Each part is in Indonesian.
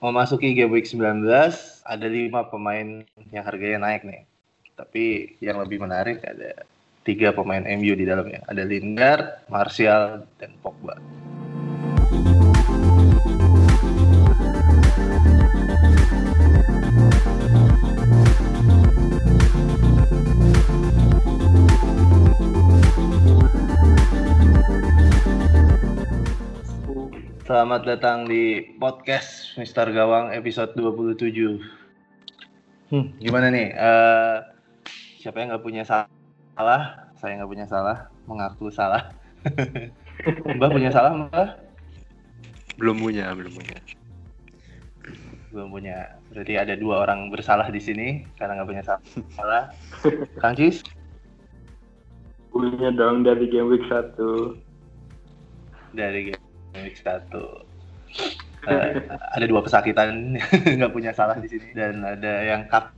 memasuki game week 19 ada lima pemain yang harganya naik nih. Tapi yang lebih menarik ada tiga pemain MU di dalamnya. Ada Lingard, Martial, dan Pogba. Selamat datang di podcast Mister Gawang episode 27. Hmm, gimana nih? Uh, siapa yang nggak punya salah? Saya nggak punya salah, mengaku salah. mbak punya salah, Mbak? Belum punya, belum punya. Belum punya. Berarti ada dua orang bersalah di sini karena nggak punya salah. Kang Cis? Punya dong dari game week 1. Dari game Week satu. Uh, ada dua pesakitan nggak punya salah di sini dan ada yang kap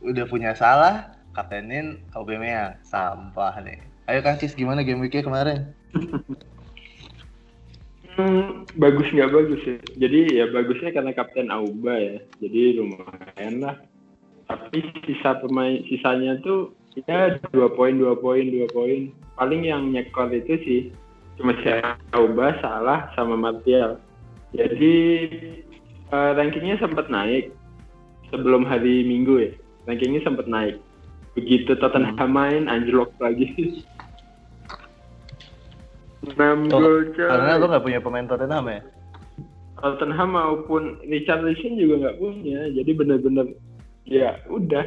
udah punya salah kaptenin Aubameyang sampah nih. Ayo Kang Cis gimana game weeknya kemarin? hmm, bagus nggak bagus ya. Jadi ya bagusnya karena kapten Auba ya. Jadi lumayan lah. Tapi sisa pemain sisanya tuh ya dua poin dua poin dua poin. Paling yang nyekor itu sih cuma Auba salah sama Martial. Jadi uh, rankingnya sempat naik sebelum hari Minggu ya. Rankingnya sempat naik. Begitu Tottenham hmm. main anjlok lagi. 6 gol karena lo nggak punya pemain Tottenham ya? Tottenham maupun Richard Richardson juga nggak punya. Jadi benar-benar ya udah.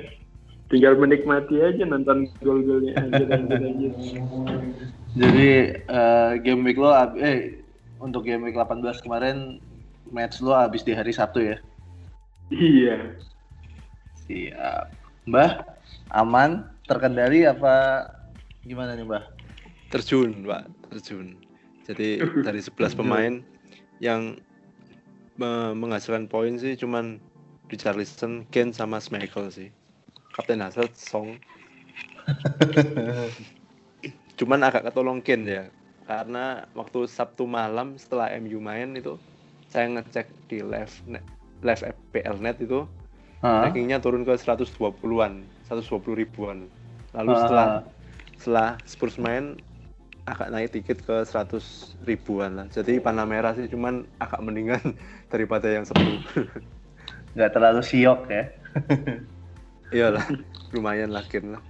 Tinggal menikmati aja nonton gol-golnya. Anjir anjir Jadi uh, game week lo eh untuk game week 18 kemarin match lo habis di hari Sabtu ya? Iya. Siap. Mbah, aman, terkendali apa gimana nih, Mbah? Terjun, Pak, terjun. Jadi dari 11 pemain yang menghasilkan poin sih cuman Richarlison, Ken sama Schmeichel sih. Kapten Hazard, Song. cuman agak ketolong Ken ya. Karena waktu Sabtu malam setelah MU main itu saya ngecek di live live FPL net itu rankingnya turun ke 120-an 120 ribuan. Lalu uh. setelah setelah Spurs main agak naik tiket ke 100 ribuan lah. Jadi panah merah sih cuman agak mendingan daripada yang sebelum nggak terlalu siok ya? Iyalah lumayan lah lah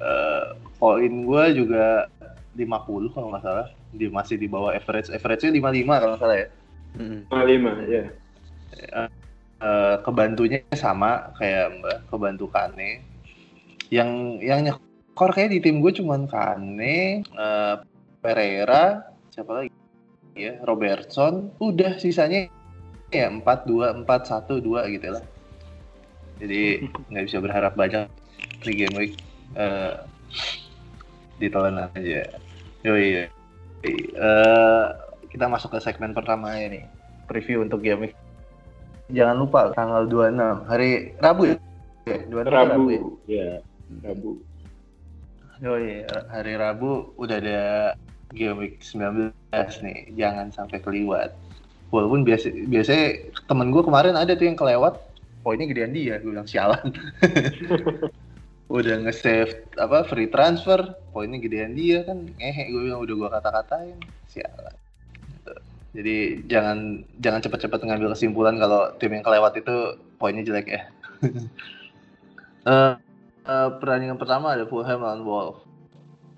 uh, poin gue juga 50 kalau nggak salah. Di masih di bawah average. Average-nya 55 kalau nggak salah ya. 55 ya yeah. uh, uh, kebantunya sama kayak mbak kebantu Kane. Yang yang nyekor kayak di tim gue cuman Kane uh, Pereira siapa lagi ya Robertson. Udah sisanya ya empat dua empat satu dua gitu lah. Jadi nggak bisa berharap banyak di game week uh, ditelan aja. Yo iya. Uh, kita masuk ke segmen pertama ini. Preview untuk game Jangan lupa tanggal 26 hari Rabu ya. 26 Rabu, Rabu ya. ya. Rabu. Yo iya, hari Rabu udah ada game week 19 nih. Jangan sampai kelewat. Walaupun biasa biasanya temen gue kemarin ada tuh yang kelewat poinnya gedean dia, gue bilang sialan. udah nge-save apa free transfer poinnya gedean dia kan ngehe gue bilang udah gue kata-katain sialan. Jadi jangan jangan cepat-cepat ngambil kesimpulan kalau tim yang kelewat itu poinnya jelek ya. Uh, uh, pertandingan pertama ada Fulham lawan Wolf.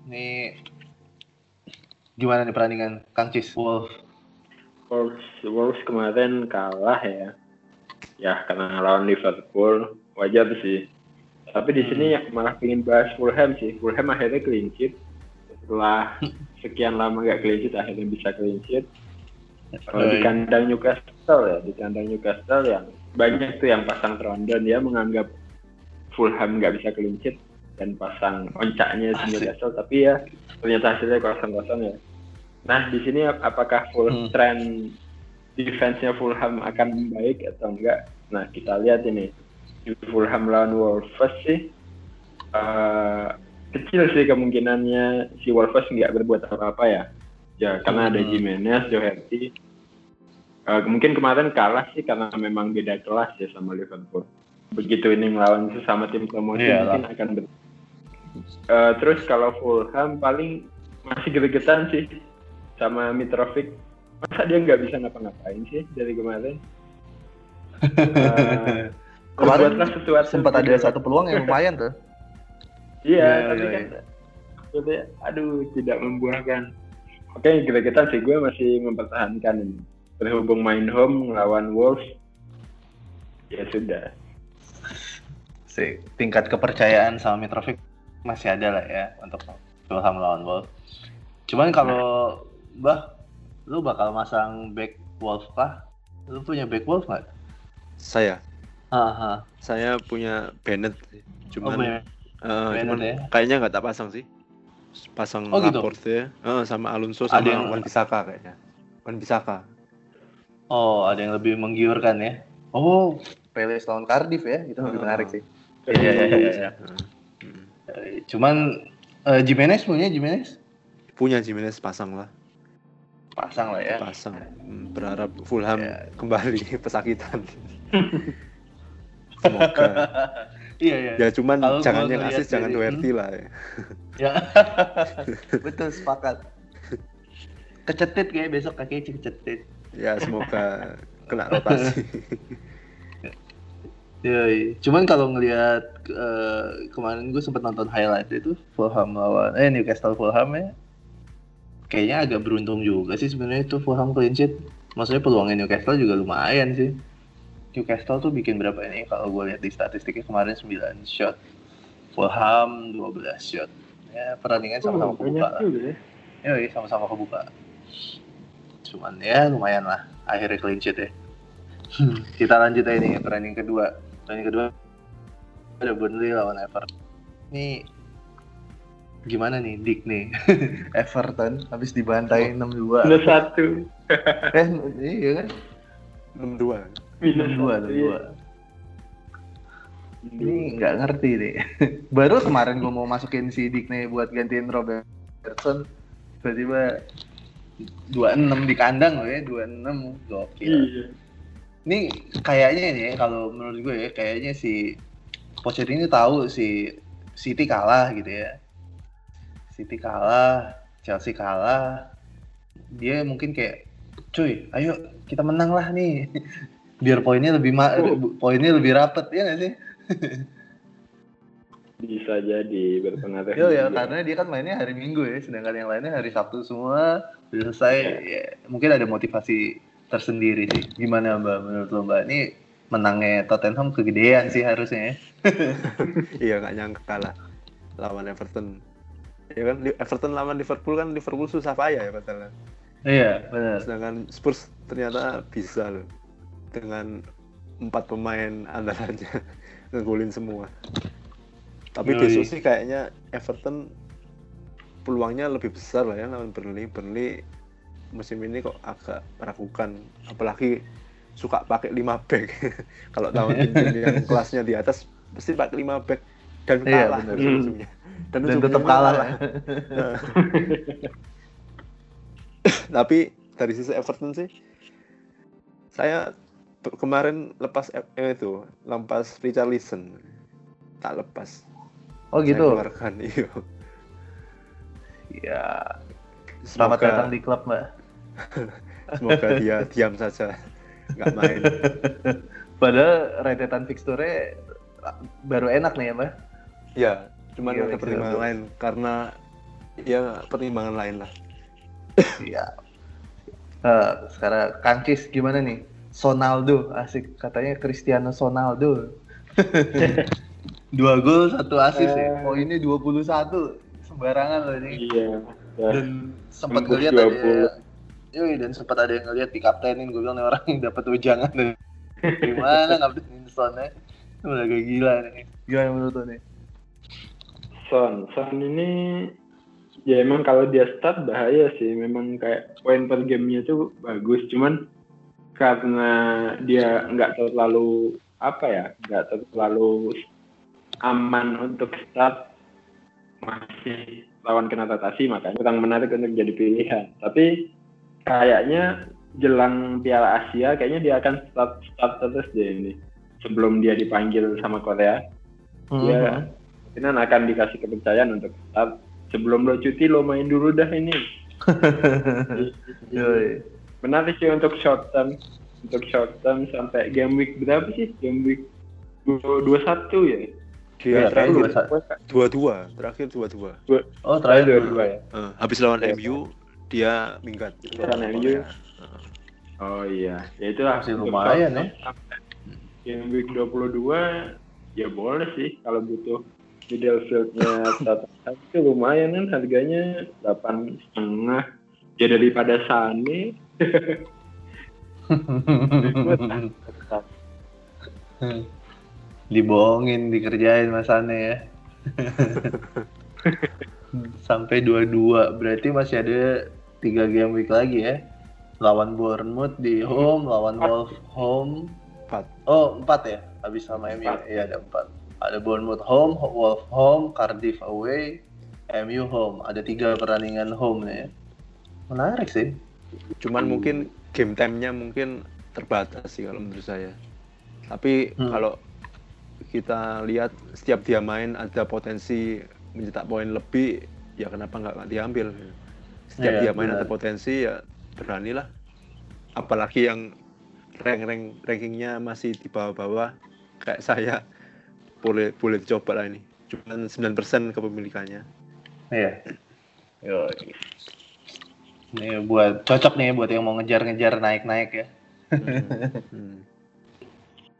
Ini gimana nih pertandingan Kang Cis? Wolf. Wolves Wolves kemarin kalah ya. Ya karena lawan Liverpool wajar sih tapi di sini hmm. malah pengen bahas Fulham sih. Fulham akhirnya clean sheet. Setelah sekian lama nggak clean sheet, akhirnya bisa clean sheet. Kalau di kandang Newcastle ya, di kandang Newcastle yang banyak tuh yang pasang terondan ya menganggap Fulham nggak bisa clean sheet dan pasang oncaknya di Newcastle, tapi ya ternyata hasilnya kosong-kosong ya. Nah di sini apakah full hmm. trend defense-nya Fulham akan membaik atau enggak? Nah kita lihat ini Fulham lawan Wolves sih uh, kecil sih kemungkinannya si Wolves nggak berbuat apa-apa ya. Ya karena ada hmm. Jimenez, Doherty. uh, mungkin kemarin kalah sih karena memang beda kelas ya sama Liverpool. Begitu ini melawan sesama tim promosi yeah, mungkin akan ber uh, terus kalau Fulham paling masih gregetan sih sama Mitrovic. Masa dia nggak bisa ngapa-ngapain sih dari kemarin? Uh, kemarin sesuatu sempat ada satu peluang yang lumayan tuh. Iya, yeah, tapi yeah, kan yeah. aduh tidak membuahkan. Oke, okay, gregetan sih gue masih mempertahankan ini. Berhubung main home melawan Wolves ya sudah. Si tingkat kepercayaan sama Mitrovic masih ada lah ya untuk Fulham melawan Wolves. Cuman kalau bah lu bakal masang back Wolves kah? Lu punya back Wolves nggak? Saya Aha. saya punya Bennett cuman oh, uh, Bennett, cuman ya? kayaknya nggak tak pasang sih pasang oh, gitu? Laporte ya. uh, sama Alonso sama Wan Bisaka kayaknya Wan Bisaka Oh, ada yang lebih menggiurkan ya. Oh, Pele lawan Cardiff ya, itu lebih menarik sih. Iya, iya, iya. Ya. Cuman uh, Jimenez punya Jimenez? Punya Jimenez pasang lah. Pasang lah ya. Pasang. Hmm, berharap Fulham ya. kembali pesakitan. Semoga. Iya, iya. Ya cuman Kalo jangan yang asis, jangan Doherty lah ya. ya. Betul, sepakat. Kecetit kayak besok kaki kecetit ya semoga kena rotasi Ya, cuman kalau ngelihat uh, kemarin gue sempat nonton highlight itu Fulham lawan eh Newcastle Fulham ya, kayaknya agak beruntung juga sih sebenarnya itu Fulham clean sheet. Maksudnya peluangnya Newcastle juga lumayan sih. Newcastle tuh bikin berapa ini? Kalau gue lihat di statistiknya kemarin 9 shot, Fulham 12 shot. Ya pertandingan sama-sama oh, kebuka. Ya, ya sama-sama kebuka. Cuman ya lumayan lah. Akhirnya clean sheet ya. Hmm. kita lanjut aja nih pertandingan kedua. Pertandingan kedua ada Burnley lawan Everton. Ini gimana nih Dick nih? Everton habis dibantai enam dua. minus satu. Eh iya kan? Enam dua minus dua dua. ini nggak ngerti deh baru kemarin gue mau masukin si Dick nih buat gantiin Robertson. Tiba-tiba dua enam di kandang loh ya dua enam gokil. Iya. ini kayaknya nih kalau menurut gue ya kayaknya si Pochettino tahu si City kalah gitu ya. City kalah Chelsea kalah. Dia mungkin kayak cuy ayo kita menang lah nih biar poinnya lebih ma oh. poinnya lebih rapet ya gak sih bisa jadi berpengaruh. Yo ya karena dia kan mainnya hari Minggu ya, sedangkan yang lainnya hari Sabtu semua selesai ya. ya, mungkin ada motivasi tersendiri sih gimana mbak menurut lo mbak ini menangnya Tottenham kegedean sih harusnya ya. iya nggak nyangka kalah lawan Everton ya kan Everton lawan Liverpool kan Liverpool susah payah ya padahal iya benar sedangkan Spurs ternyata bisa loh dengan empat pemain andalannya ngegolin semua tapi Yui. besok sih kayaknya Everton peluangnya lebih besar lah ya lawan Burnley. Burnley musim ini kok agak meragukan, apalagi suka pakai 5 back. Kalau lawan tim yang kelasnya di atas pasti pakai 5 back dan iya, kalah iya, musimnya. Dan, dan tetap kalah. kalah. Tapi dari sisi Everton sih saya kemarin lepas eh, itu lepas Richarlison tak lepas oh gitu saya keluarkan iya Ya, selamat Semoga... datang di klub mbak. Semoga dia diam saja, nggak main. Padahal rentetan fixture baru enak nih ya mbak. Ya, cuma ada pertimbangan lain karena ya pertimbangan lain lah. Iya. uh, sekarang Kangkis gimana nih? Sonaldo asik. Katanya Cristiano Sonaldo. Dua gol, satu asis ya. Oh ini 21 sembarangan loh ini. Iya. Dan sempat ngeliat ada Yoi, dan sempat ada yang ngeliat di kaptenin gue bilang nih orang yang dapat ujangan dari gimana kaptenin Sonnya udah kayak gila nih gimana menurut lo nih Son Son ini ya emang kalau dia start bahaya sih. Memang kayak poin per gamenya tuh bagus. Cuman karena dia nggak terlalu apa ya nggak terlalu aman untuk start masih lawan kena rotasi makanya kurang menarik untuk jadi pilihan. Tapi kayaknya jelang Piala Asia kayaknya dia akan start start terus deh ini sebelum dia dipanggil sama Korea dia mungkin akan dikasih kepercayaan untuk start sebelum lo cuti lo main dulu dah ini. menarik sih untuk short term untuk short term sampai game week berapa sih game week dua satu ya Dia Iya, terakhir dua satu. dua dua, terakhir dua dua. Oh terakhir dua dua ya Eh, habis lawan Iya. MU dia minggat. Lawan MU. oh iya ya itu Masih lumayan sampai game week 22 ya boleh sih kalau butuh middle fieldnya Tottenham itu lumayan kan harganya delapan setengah ya daripada Sane Dibohongin, dikerjain Mas Ane ya. Sampai 22, berarti masih ada tiga game week lagi ya. Lawan Bournemouth di home, lawan Wolves home. Empat. Oh, empat ya? Habis sama MU. Iya, ada empat. Ada Bournemouth home, Wolves home, Cardiff away, MU home. Ada tiga pertandingan home nih ya. Menarik sih. Cuman mungkin game time-nya mungkin terbatas sih kalau menurut saya. Tapi Hmm. kalau kita lihat setiap dia main ada potensi mencetak poin lebih, ya kenapa nggak diambil? Setiap Iya, dia main benar. ada potensi ya beranilah. Apalagi yang rank-rank rankingnya masih di bawah-bawah kayak saya boleh boleh dicoba lah ini. Cuman 9% kepemilikannya. Iya. Yo. Ini buat cocok nih buat yang mau ngejar-ngejar naik-naik ya. Hmm.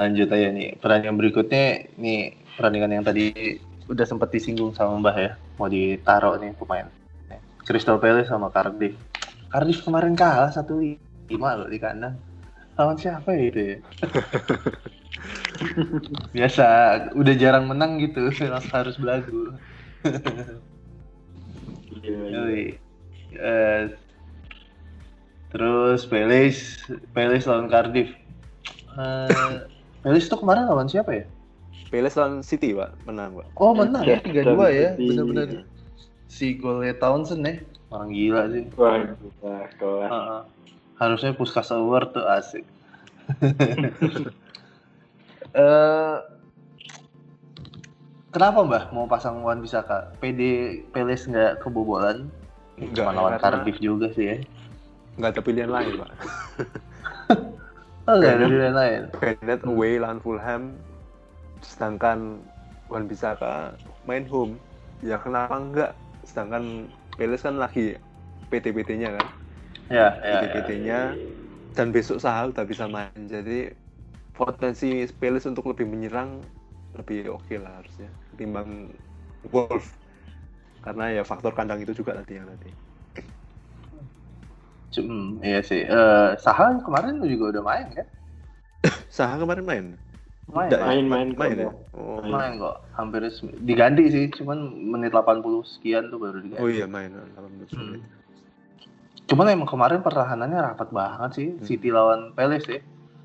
Lanjut aja nih. Pertandingan berikutnya nih pertandingan yang tadi udah sempat disinggung sama Mbah ya. Mau ditaruh nih pemain. Crystal Palace sama Cardiff. Cardiff kemarin kalah 1-5 loh di kandang. Lawan siapa ya itu ya? Biasa, udah jarang menang gitu, harus belagu. Yoi. Eh, terus Palace, Palace lawan Cardiff. Eh, Palace tuh kemarin lawan siapa ya? Palace lawan City, Pak, menang, Pak. Oh menang ya, Iya, 3-2 ya, City. bener-bener. Si golnya Townsend ya, orang gila sih. wah gila kelas Heeh. Harusnya Puskas Award tuh asik. Eh, kenapa Mbah mau pasang Wan Bisaka? PD Palace nggak kebobolan? Enggak, Cuma lawan karena- Cardiff juga sih ya. Nggak ada pilihan lain pak. Oh, nggak ada pilihan lain. Bennett away lawan Fulham sedangkan Wan Bisaka main home. Ya kenapa enggak sedangkan Palace kan lagi PT-PT-nya kan? Ya, ya, ya. PT-PT-nya dan besok Saha udah bisa main. Jadi potensi Palace untuk lebih menyerang lebih oke lah harusnya ketimbang Wolf. Karena ya faktor kandang itu juga tadi yang tadi Cum, iya sih. Eh, Saha kemarin juga udah main kan? Saha kemarin main Main, Nggak ya? main. main kok. ya oh, Main kok. Hampir diganti sih, cuman menit 80 sekian tuh baru diganti. oh iya main 18 Hmm. Cuman emang kemarin pertahanannya rapat banget sih. Hmm. City lawan Palace ya.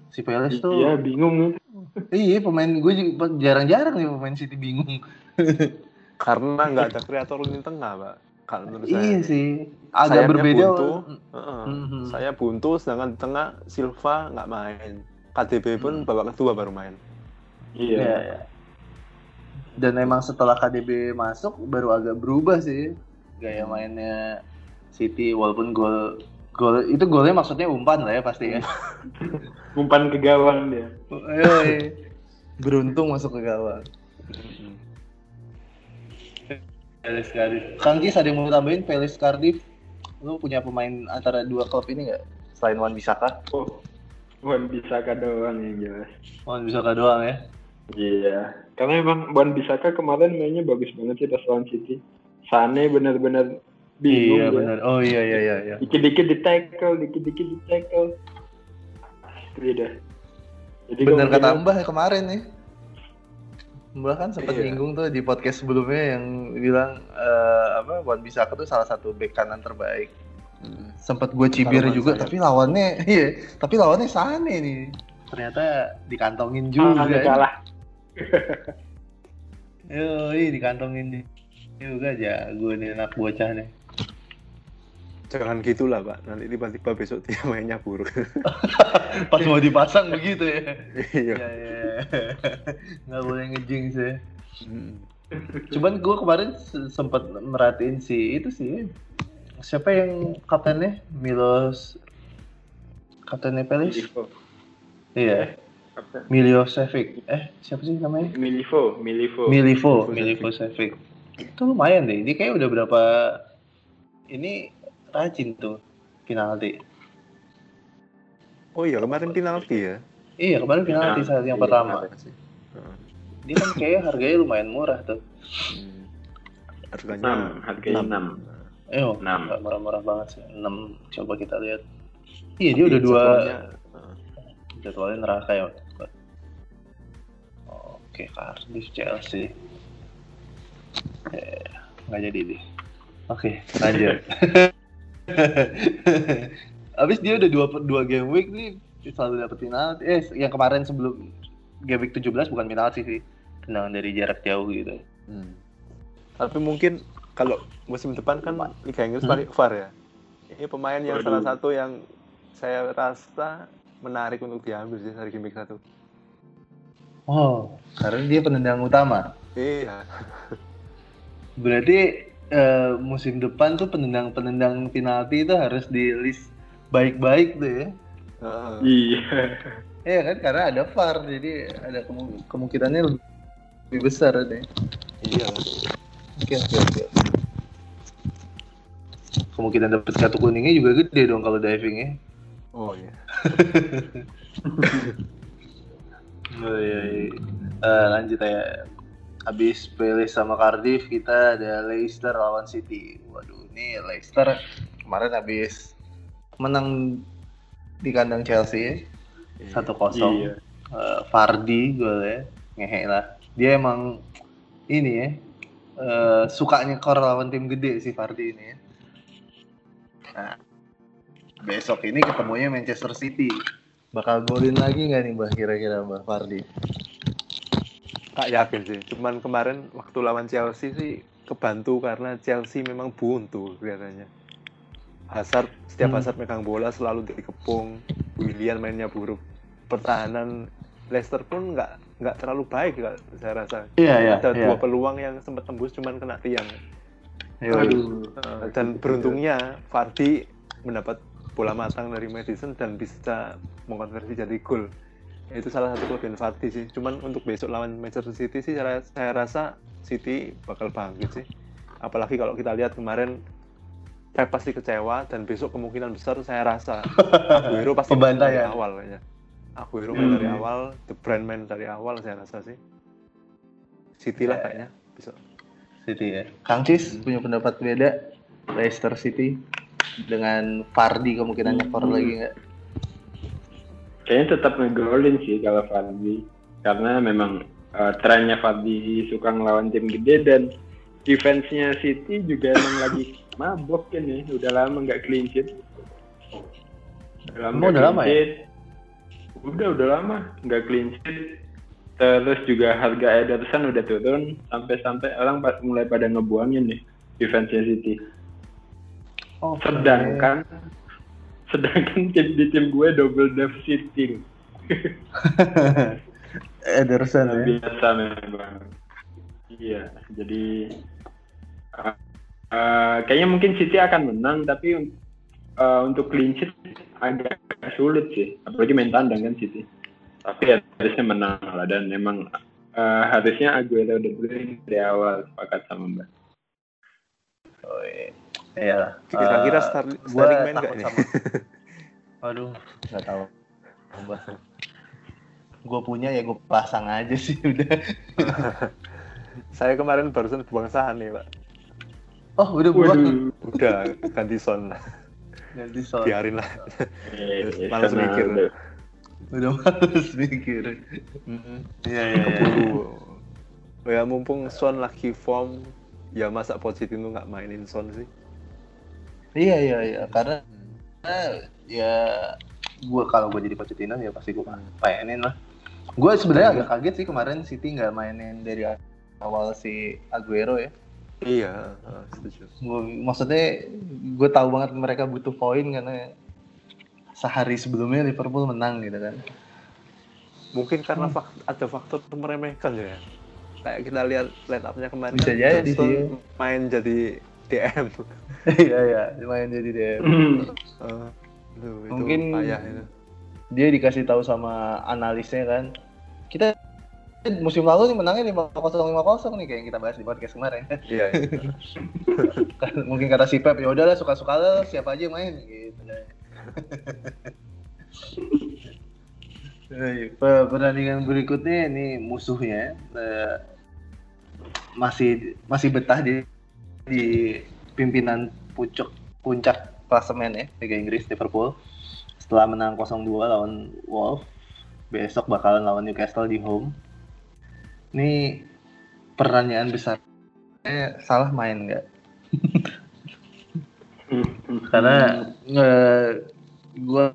Si Palace tuh iya bingung nih Iya pemain gue juga jarang-jarang nih pemain City bingung. karena nggak ada kreator lini tengah pak kalau menurut saya iya sih. Agak Sayapnya berbeda. buntu. Mm, Heeh. Mhm. saya buntu sedangkan di tengah Silva nggak main KDB pun Hmm. babak kedua baru main iya Iya, iya. Dan emang setelah KDB masuk baru agak berubah sih gaya mainnya City walaupun gol gol itu golnya maksudnya umpan lah ya pasti ya. umpan ke gawang dia Yoi. Beruntung masuk ke gawang. Palace Cardiff. Kang Gis ada yang mau tambahin Palace Cardiff? Lu punya pemain antara dua klub ini nggak? Selain Wan Bisaka? oh Wan Bisaka doang yang jelas Wan Bisaka doang ya? iya karena emang Wan Bisaka kemarin mainnya bagus banget sih pas lawan City Sane benar-benar bingung iya dia. benar. Oh iya iya iya. iya. dikit-dikit di tackle dikit-dikit di tackle Asli dah jadi Bener kata Mbah kemarin nih. Mbah kan sempat Iya. nyinggung tuh di podcast sebelumnya yang bilang eh, apa Wan Bisaka tuh salah satu bek kanan terbaik. Sempat gue cibir Harapan juga tapi lawannya iya, tapi lawannya Sane nih. Ternyata dikantongin juga. Ah, kalah Yoi, dikantongin juga jago nih anak bocah nih. Jangan gitulah pak, nanti tiba-tiba besok dia mainnya buruk. Pas mau dipasang begitu ya. Iya. Iya, iya. Nggak boleh ngejing sih. Hmm. Cuman gue kemarin se- sempat merhatiin si itu sih. Siapa yang kaptennya? Milos kaptennya Pelis? Milivo. Iya, Apa? Miliosevic. Eh, siapa sih namanya? Milivo, Milivo. Milivo. Milivosevic. Itu lumayan deh. Dia kayak udah berapa ini rajin tuh penalti. Oh iya kemarin penalti ya. Iya, kemarin penalti saat yang Iya, pertama. Heeh. Dia kan kayak harganya lumayan murah tuh. Hmm. Harganya Enam, harganya enam. Eh, oh, Enam. nggak murah-murah banget sih. 6 coba kita lihat. Iya, dia udah dua jadwalnya neraka ya. Oke, Cardiff Chelsea. Eh, nggak jadi deh. Oke, lanjut. Abis dia udah dua dua game week nih selalu dapet penalti. Eh, yang kemarin sebelum game week 17 bukan penalti sih. Tendangan dari jarak jauh gitu. Hmm. Tapi mungkin kalau musim depan kan Liga Inggris Hmm. VAR ya. Ini pemain yang Waduh. salah satu yang saya rasa menarik untuk diambil sih dari game week satu. Oh, karena dia penendang utama. Iya. Berarti eh, musim depan tuh penendang-penendang penalti itu harus di list baik-baik tuh ya. Heeh. Iya. Iya kan karena ada VAR jadi ada kemu- kemungkinannya lebih, besar deh. Iya. Oke oke oke. Kemungkinan dapat kartu kuningnya juga gede dong kalau divingnya. Oh iya. Oh, iya, iya. Eh, lanjut ya. Habis Palace sama Cardiff kita ada Leicester lawan City. Waduh, ini Leicester kemarin habis menang di kandang Chelsea ya. Iya. satu kosong. Iya. Eh, Fardi golnya ngehe lah. Dia emang ini ya eh, suka nyekor lawan tim gede si Fardi ini ya. Nah, besok ini ketemunya Manchester City. Bakal golin lagi nggak nih Mbak kira-kira Mbak Fardi? Tak yakin sih. Cuman kemarin waktu lawan Chelsea sih kebantu karena Chelsea memang buntu kelihatannya. Hazard setiap Hmm. Hazard megang bola selalu dikepung. Willian mainnya buruk. Pertahanan Leicester pun nggak nggak terlalu baik nggak saya rasa. Iya iya. Ada dua peluang yang sempat tembus cuman kena tiang. Aduh. Eh, dan beruntungnya Vardy mendapat bola matang dari Madison dan bisa mengkonversi jadi gol. Itu salah satu kelebihan Vardy sih. Cuman untuk besok lawan Manchester City sih saya, saya rasa City bakal bangkit sih. Apalagi kalau kita lihat kemarin Pep pasti kecewa dan besok kemungkinan besar saya rasa Aguero pasti main dari Pembantaian. awal kayaknya. Aguero main dari Hmm. awal, The Brand main dari awal saya rasa sih. City lah Ya. kayaknya besok. City ya. Kang Cis punya pendapat beda Leicester City dengan Fardi kemungkinan nyekor lagi nggak? Kayaknya tetap ngegolin sih kalau Fardi. Karena memang eh, trennya Fardi suka ngelawan tim gede dan defense-nya City juga emang lagi mabok ini. Udah lama nggak clean sheet. Udah nggak udah lama ya? Udah, udah lama nggak clean sheet. Terus juga harga Ederson udah turun sampai-sampai orang mulai pada ngebuangin nih defense-nya City. Oh, Sedangkan sedangkan tim di tim gue double deficit Ederson ya. biasa memang iya jadi uh, uh, kayaknya mungkin City akan menang tapi uh, untuk clean sheet agak sulit sih apalagi main tandang kan City tapi ya, harusnya menang lah dan memang uh, harusnya Aguero udah beli dari awal sepakat sama Mbak Oh, iya. Lah. Kira-kira Eh, Starling, main takut nggak nih? sama- Aduh, nggak tahu. Gue punya ya gue pasang aja sih udah. Saya kemarin barusan buang saham nih, Pak. Oh udah. Waduh. Udah ganti son lah. Ganti soal. Biarin lah. Eh, Males mikir. udah- Udah males mikir. Iya iya. iya. Keburu. Ya mumpung Son lagi form, ya masa Pochettino nggak mainin Son sih? Iya iya iya. Karena karena ya gue kalau gue jadi Pochettino ya pasti gue mainin lah. Gue sebenarnya agak kaget sih kemarin City nggak mainin dari awal si Aguero ya. Iya, setuju. Maksudnya gue tahu banget mereka butuh poin karena sehari sebelumnya Liverpool menang gitu kan. Mungkin karena hmm. fak ada faktor meremehkan ya. Kayak kita lihat line up-nya kemarin Bisa kan jadi sih. main jadi DM. iya iya, main jadi DM. uh, itu Mungkin payah itu. Dia dikasih tahu sama analisnya kan. Kita musim lalu nih menangnya lima kosong lima kosong nih kayak yang kita bahas di podcast kemarin. Iya. iya. Mungkin kata si Pep ya udahlah suka-suka lo siapa aja main gitu. Pertandingan berikutnya ini musuhnya uh, masih masih betah di di pimpinan pucuk puncak klasemen ya Liga Inggris Liverpool setelah menang 0-2 lawan Wolves besok bakalan lawan Newcastle di home ini pertanyaan besar. Eh, salah main nggak? Karena uh, gue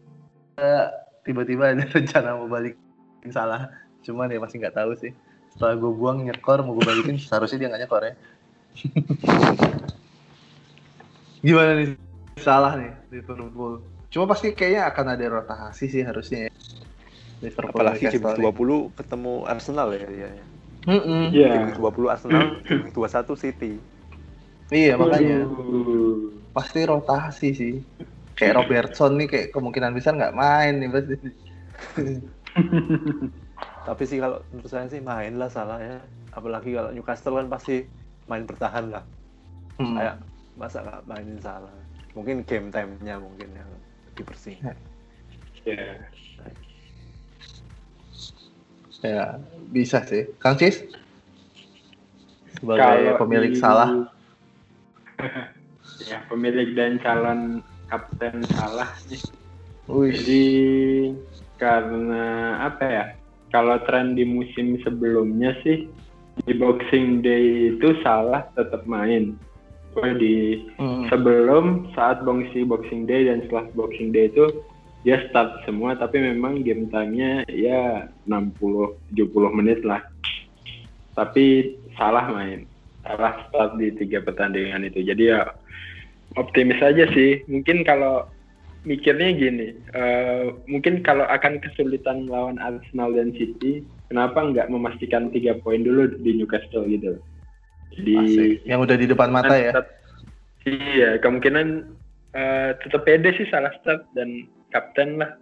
tiba-tiba ada rencana mau balikin salah. Cuman ya masih nggak tahu sih. Setelah gue buang nyekor mau gue balikin seharusnya dia nggak nyekor ya. Gimana nih? Salah nih Liverpool. Cuma pasti kayaknya akan ada rotasi sih harusnya ya. Liverpool apalagi jam 20 ketemu Arsenal ya ya, ya. Mm -mm. Yeah. 20 Arsenal 21 City iya makanya pasti rotasi sih kayak Robertson nih kayak kemungkinan besar nggak main nih pasti. Tapi sih kalau menurut saya sih main lah salah ya. Apalagi kalau Newcastle kan pasti main bertahan lah. Hmm. Kayak masa nggak mainin salah. Mungkin game time-nya mungkin yang dibersih. Ya. Yeah. Ya, bisa sih. Kang Cis? Sebagai kalau pemilik di... salah. ya, pemilik dan calon kapten salah nih. Jadi karena apa ya? Kalau tren di musim sebelumnya sih di Boxing Day itu salah tetap main. Di hmm. sebelum saat Boxing Boxing Day dan setelah Boxing Day itu dia start semua tapi memang game time-nya ya 60 70 menit lah. Tapi salah main. Salah start di tiga pertandingan itu. Jadi ya optimis aja sih. Mungkin kalau mikirnya gini, uh, mungkin kalau akan kesulitan lawan Arsenal dan City, kenapa nggak memastikan tiga poin dulu di Newcastle gitu? Jadi Masih. yang udah di depan mata ya? iya, kemungkinan uh, tetap pede sih salah start dan kapten lah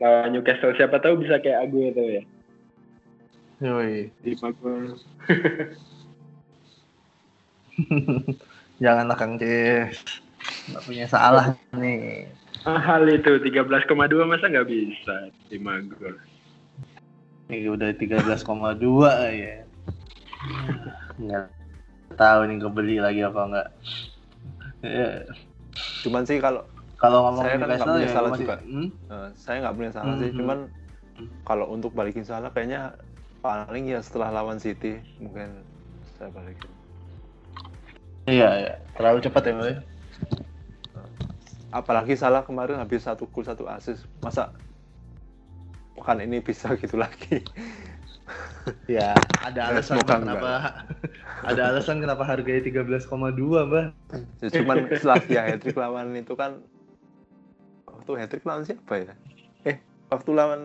lawan Newcastle. Siapa tahu bisa kayak Aguero ya. Yoi. Di Magol. Jangan Kang Cis. Nggak punya salah nih. Mahal itu 13,2 masa nggak bisa 5 gol. Ini udah 13,2 ya. Nggak tahu nih kebeli lagi apa enggak. Ya. Cuman sih kalau kalau ngomong saya kan nggak punya ya, salah juga. Hmm? Uh, saya nggak punya salah hmm, sih, hmm. cuman kalau untuk balikin salah kayaknya paling ya setelah lawan City mungkin saya balikin. Iya, iya. terlalu cepat ya, Mbak apalagi salah kemarin habis satu gol satu asis masa pekan ini bisa gitu lagi ya ada alasan Semoga kenapa ada alasan kenapa harganya 13,2 mbak ya, cuman setelah dia hat lawan itu kan waktu hat lawan siapa ya eh waktu lawan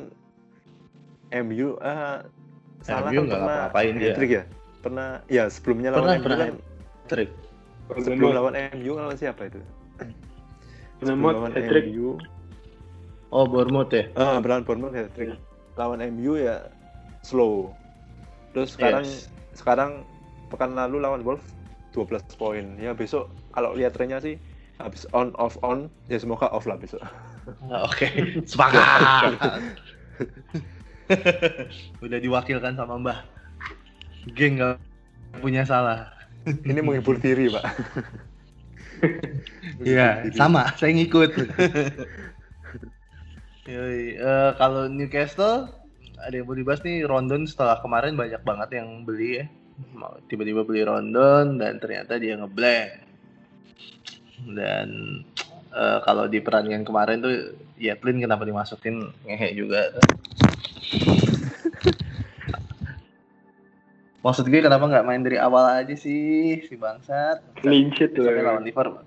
MU uh, eh, salah MU kan pernah hat ya pernah ya sebelumnya lawan pernah, MU pernah kan, sebelum lawan MU lawan siapa itu Bournemouth hat-trick. MU. Oh, Bournemouth ya? Ah, Brian Bournemouth hat-trick. Lawan MU ya slow. Terus sekarang yes. sekarang pekan lalu lawan Wolves 12 poin. Ya besok kalau lihat trennya sih habis on off on ya semoga off lah besok. Ah, oke, okay. sepakat. Udah diwakilkan sama Mbah. Geng nggak punya salah. Ini menghibur diri, Pak. Iya, sama. Saya ngikut. Yoi, uh, kalau Newcastle ada yang mau dibahas nih Rondon setelah kemarin banyak banget yang beli ya tiba-tiba beli Rondon dan ternyata dia ngeblank dan uh, kalau di pertandingan kemarin tuh Yetlin kenapa dimasukin ngehe juga Maksud gue kenapa nggak main dari awal aja sih si bangsat? Clean sheet loh. Lawan Liverpool.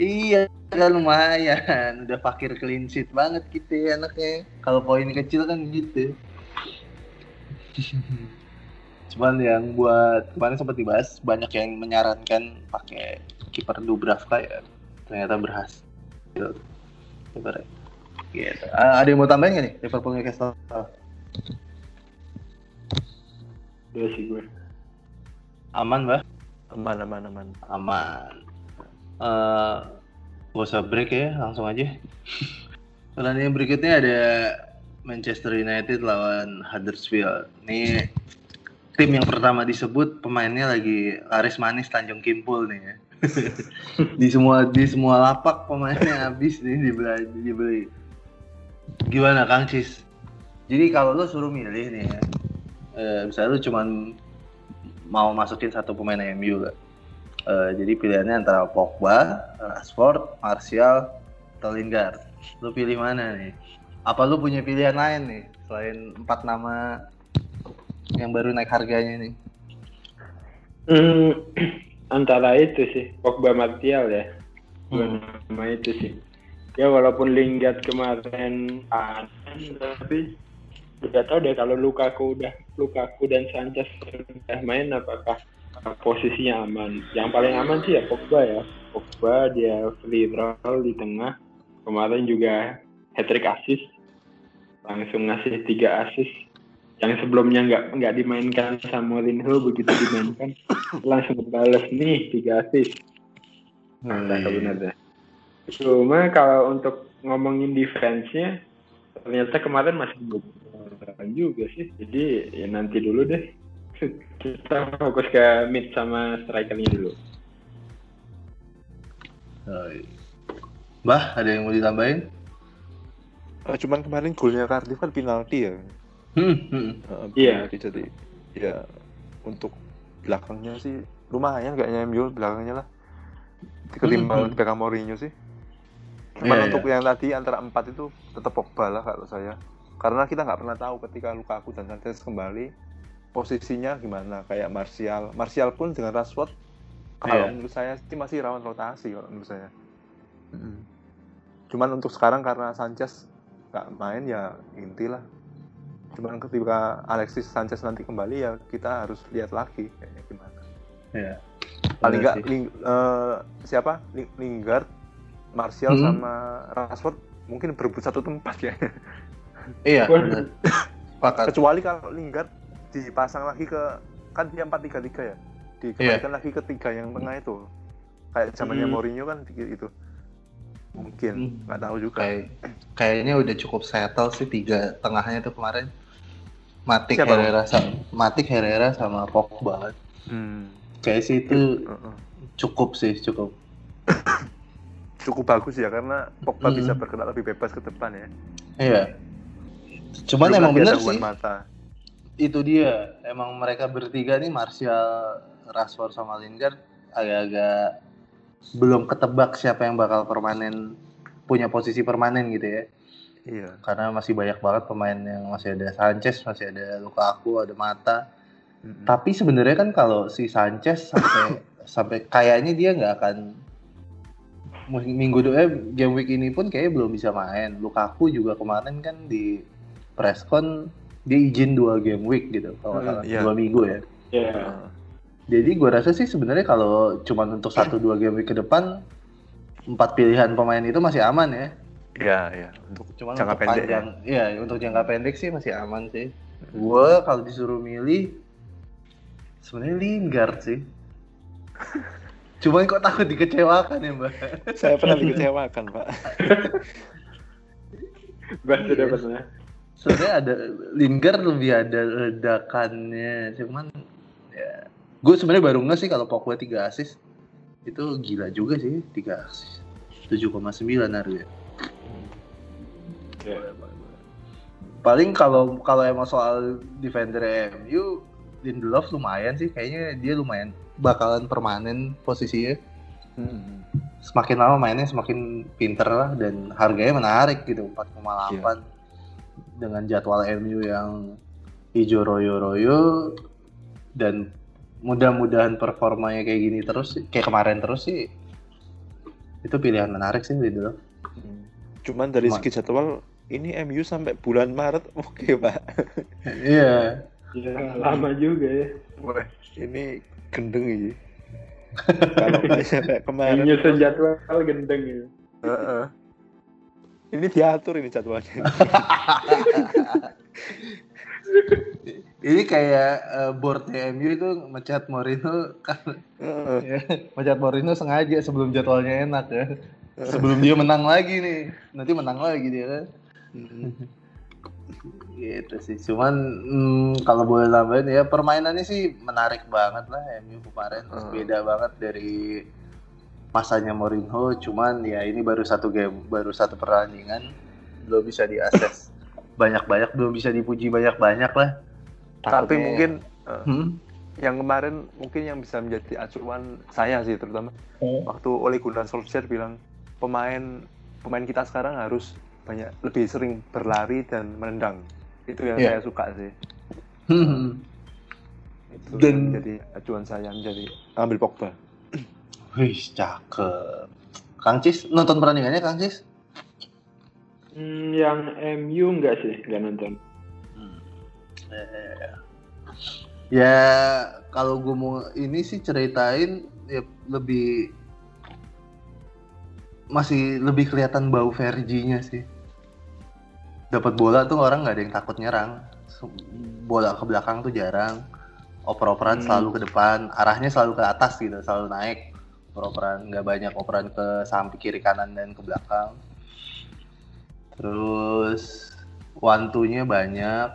Iya, kan lumayan. Udah fakir clean sheet banget gitu ya anaknya. Kalau poin kecil kan gitu. Cuman yang buat kemarin sempat dibahas banyak yang menyarankan pakai kiper Dubravka ya. Ternyata berhasil. Gitu. Ah, ada yang mau tambahin nggak nih Liverpool Newcastle? Udah sih gue. Aman, Mbak? Aman, aman, aman. Aman. Eh, gak usah break ya, langsung aja. Pertandingan berikutnya ada Manchester United lawan Huddersfield. Ini tim yang pertama disebut pemainnya lagi laris manis Tanjung Kimpul nih ya. Di semua di semua lapak pemainnya habis nih dibeli, dibeli. Gimana Kang Cis? Jadi kalau lo suruh milih nih ya, eh, misalnya lu cuman mau masukin satu pemain MU gak? Eh, jadi pilihannya antara Pogba, Rashford, Martial, atau Lingard. Lu pilih mana nih? Apa lu punya pilihan lain nih selain empat nama yang baru naik harganya nih? Hmm, antara itu sih, Pogba Martial ya. Dua Hmm. nama itu sih. Ya walaupun Lingard kemarin aneh, tapi tidak tahu deh kalau Lukaku udah Lukaku dan Sanchez sudah main apakah posisinya aman. Yang paling aman sih ya Pogba ya. Pogba dia free roll di tengah. Kemarin juga hat trick assist. Langsung ngasih tiga assist. Yang sebelumnya nggak nggak dimainkan sama Mourinho begitu dimainkan langsung balas nih tiga assist. Hmm. Nah, benar deh. Cuma kalau untuk ngomongin defense-nya ternyata kemarin masih beberapa juga sih. Jadi ya nanti dulu deh. Kita fokus ke mid sama strikernya dulu. Oh, iya. Mbah, ada yang mau ditambahin? Eh, cuman kemarin golnya Cardiff kan penalti ya. Hmm, hmm. Iya. penalti, jadi ya untuk belakangnya sih lumayan kayaknya MU belakangnya lah. Ketimbang Hmm. Beckham Mourinho sih. Cuman Iya, untuk iya. yang tadi antara empat itu tetap Pogba lah kalau saya. Karena kita nggak pernah tahu ketika Lukaku dan Sanchez kembali posisinya gimana kayak Martial. Martial pun dengan Rashford kalau Iya. menurut saya sih masih rawan rotasi kalau menurut saya. Mm. Cuman untuk sekarang karena Sanchez nggak main ya intilah. Cuman ketika Alexis Sanchez nanti kembali ya kita harus lihat lagi kayaknya gimana. Iya. Paling nggak. Ling- eh, siapa Ling- Lingard, Martial Hmm. sama Rashford mungkin berebut satu tempat ya. Iya. Sepakat. Kecuali kalau Lingard dipasang lagi ke kan dia 4-3-3 ya. Dikembalikan lagi ke tiga yang tengah itu. Kayak zamannya Hmm. Mourinho kan gitu. Mungkin Hmm. nggak tahu juga. Kayak kayaknya udah cukup settle sih tiga tengahnya tuh kemarin. Matik Siapa? Herrera sama Matik Herrera sama Pogba. Hmm. Kayak sih itu cukup sih, cukup. Cukup bagus ya karena Pogba Hmm. bisa bergerak lebih bebas ke depan ya. Iya. Cuman Belum emang Juan sih. Mata. Itu dia. Emang mereka bertiga nih Martial, Rashford sama Lingard agak-agak belum ketebak siapa yang bakal permanen punya posisi permanen gitu ya. Iya. Karena masih banyak banget pemain yang masih ada Sanchez, masih ada Lukaku, ada Mata. Mm-mm. Tapi sebenarnya kan kalau si Sanchez sampai sampai kayaknya dia nggak akan minggu eh, game week ini pun kayaknya belum bisa main. Lukaku juga kemarin kan di presscon dia izin dua game week gitu kalau Hmm, salah iya. dua minggu ya. Ya. Heeh. Jadi gua rasa sih sebenarnya kalau cuma untuk satu dua game week ke depan empat pilihan pemain itu masih aman ya. Iya, iya. Untuk Cuman jangka untuk pendek ya. panjang, iya untuk jangka pendek sih masih aman sih. Gue kalau disuruh milih sebenarnya Lingard sih. Cuman kok takut dikecewakan ya mbak? Saya pernah dikecewakan, Pak. Gue sudah pernah. Sebenarnya ada Lingard lebih ada ledakannya, cuman ya gue sebenarnya baru nggak sih kalau Pogba 3 assist itu gila juga sih 3 assist 7,9 Paling kalau kalau emang soal defender MU Lindelof lumayan sih. Kayaknya dia lumayan bakalan permanen posisinya. Hmm. semakin lama mainnya semakin pinter lah dan harganya menarik gitu 4,8 dengan jadwal MU yang hijau royo-royo dan mudah-mudahan performanya kayak gini terus kayak kemarin terus sih itu pilihan menarik sih Lindelof. Hmm. cuman dari segi jadwal ini MU sampai bulan Maret oke okay, pak. Iya. Ya lama juga ya. Wah, ini gendeng ini. Kalau kayak kemarin nyusun jadwal gendeng ya. Uh -uh. ini diatur ini jadwalnya. Ini kayak uh, board MU itu mecat Mourinho kan. Uh. ya, mecat Mourinho sengaja sebelum jadwalnya enak ya. Sebelum dia menang lagi nih. Nanti menang lagi dia kan gitu sih. Cuman hmm, kalau boleh tambahin ya permainannya sih menarik banget lah MU kemarin. Uh. beda banget dari masanya Mourinho cuman ya ini baru satu game baru satu pertandingan. Belum bisa diakses. Banyak-banyak belum bisa dipuji banyak-banyak lah. Tapi mungkin uh, hmm? yang kemarin mungkin yang bisa menjadi acuan saya sih terutama. Hmm. waktu Ole Gunnar Solskjaer bilang pemain pemain kita sekarang harus banyak lebih sering berlari dan menendang itu yang yeah. saya suka sih hmm. itu dan jadi acuan saya menjadi ambil Pogba wih cakep Kang Cis nonton pertandingannya Kang Cis Hmm, yang MU enggak sih, enggak nonton. Hmm. Ya, kalau gue mau ini sih ceritain ya lebih masih lebih kelihatan bau Verginya sih. Dapat bola tuh orang nggak ada yang takut nyerang. Bola ke belakang tuh jarang. Oper-operan hmm. selalu ke depan, arahnya selalu ke atas gitu, selalu naik. Oper-operan nggak banyak operan ke samping kiri kanan dan ke belakang Terus wantunya banyak.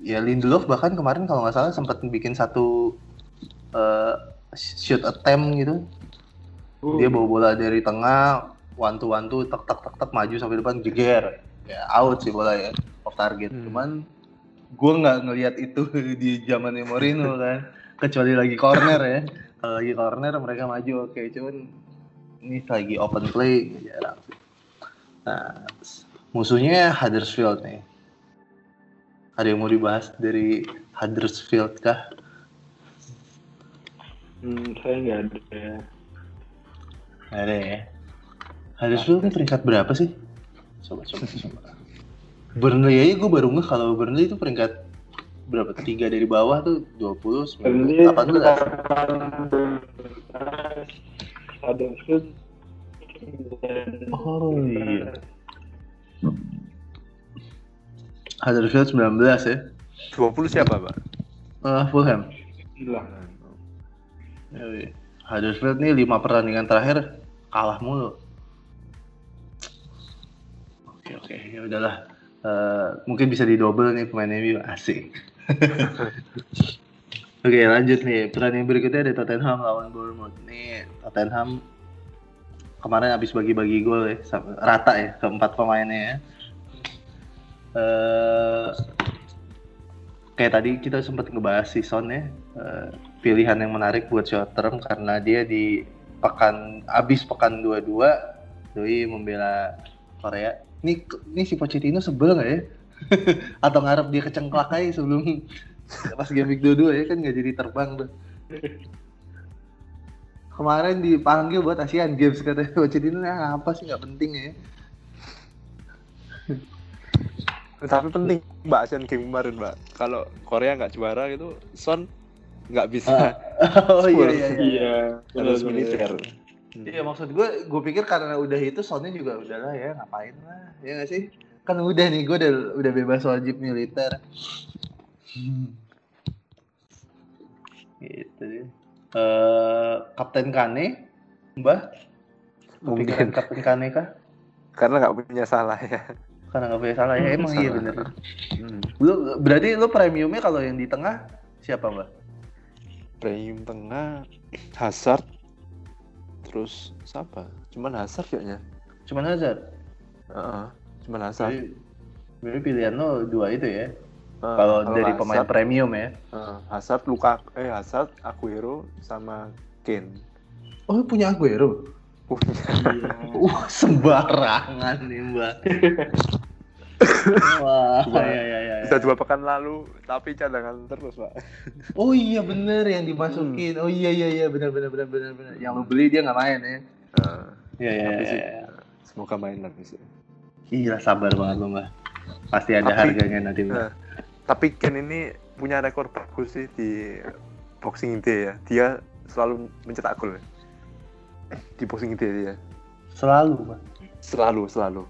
Ya Lindelof bahkan kemarin kalau nggak salah sempat bikin satu uh, shoot attempt gitu. Uh. Dia bawa bola dari tengah, wantu-wantu, tek tek tek tek maju sampai depan jeger. Ya out sih bola ya, off target. Hmm. Cuman gue nggak ngelihat itu di zaman Mourinho kan. Kecuali lagi corner ya. Kalau lagi corner mereka maju oke, okay. cuman ini lagi open play jarang. Nah, musuhnya Huddersfield nih. Ada yang mau dibahas dari Huddersfield kah? Hmm, saya nggak ada. Nggak ada ya. Huddersfield ini peringkat berapa sih? Coba, coba, coba. Burnley aja gue baru nggak kalau Burnley itu peringkat berapa? Tiga dari bawah tuh 20, 19, 18. Huddersfield Oh iya. Huddersfield 19 ya. 20 siapa, Pak? Uh, Fulham. Gila. Huddersfield nih 5 pertandingan terakhir kalah mulu. Oke oke, ya udahlah. Uh, mungkin bisa didouble nih pemain MU asik. Oke lanjut nih pertandingan berikutnya ada Tottenham lawan Bournemouth nih Tottenham kemarin habis bagi-bagi gol ya rata ya keempat pemainnya ya. Uh, kayak tadi kita sempat ngebahas si Son ya uh, pilihan yang menarik buat short term karena dia di pekan abis pekan dua-dua doi membela Korea. Ini ini si Pochettino sebel nggak ya? Atau ngarep dia kecengklak aja sebelum pas game week dua-dua ya kan nggak jadi terbang tuh. Kemarin dipanggil buat Asian Games kata Coach ini ah, apa sih nggak penting ya? Tapi penting mbak Asian Games kemarin mbak. Kalau Korea nggak juara gitu Son nggak bisa uh, oh iya iya iya. Harus militer hmm. iya maksud gue gue pikir karena udah itu Sonnya juga udahlah ya ngapain lah ya nggak sih kan udah nih gue udah udah bebas wajib militer hmm. gitu uh, Kapten Kane, Mbah? Mungkin Kapten Kane kah? Karena nggak punya salah ya. Karena nggak punya salah ya, emang iya bener. Hmm. Lu berarti lu premiumnya kalau yang di tengah siapa Mbah? Premium tengah Hazard, terus siapa? Cuman Hazard kayaknya. Cuman Hazard. Uh -uh. Cuman Hazard. Jadi, berarti pilihan lo dua itu ya? Uh, kalau dari Hazard, pemain premium ya. Uh, Hazard, Luka, eh Hazard, Aguero sama Kane. Oh punya Aguero? Punya. Wah sembarangan nih mbak. Wah, ya, ya, ya, Sudah dua pekan lalu, tapi cadangan terus, Pak. Oh iya bener yang dimasukin. Oh iya iya iya bener bener bener bener bener. Yang lo beli dia nggak main ya. Nah, Iya iya. tapi sih, iya. semoga main lagi sih. Iya sabar banget lo mbak. Pasti ada Tapi- harganya nanti mbak. Nah, tapi Ken ini punya rekor bagus sih di Boxing Day ya. Dia selalu mencetak gol ya. di Boxing Day dia. Selalu mbak. Selalu, selalu.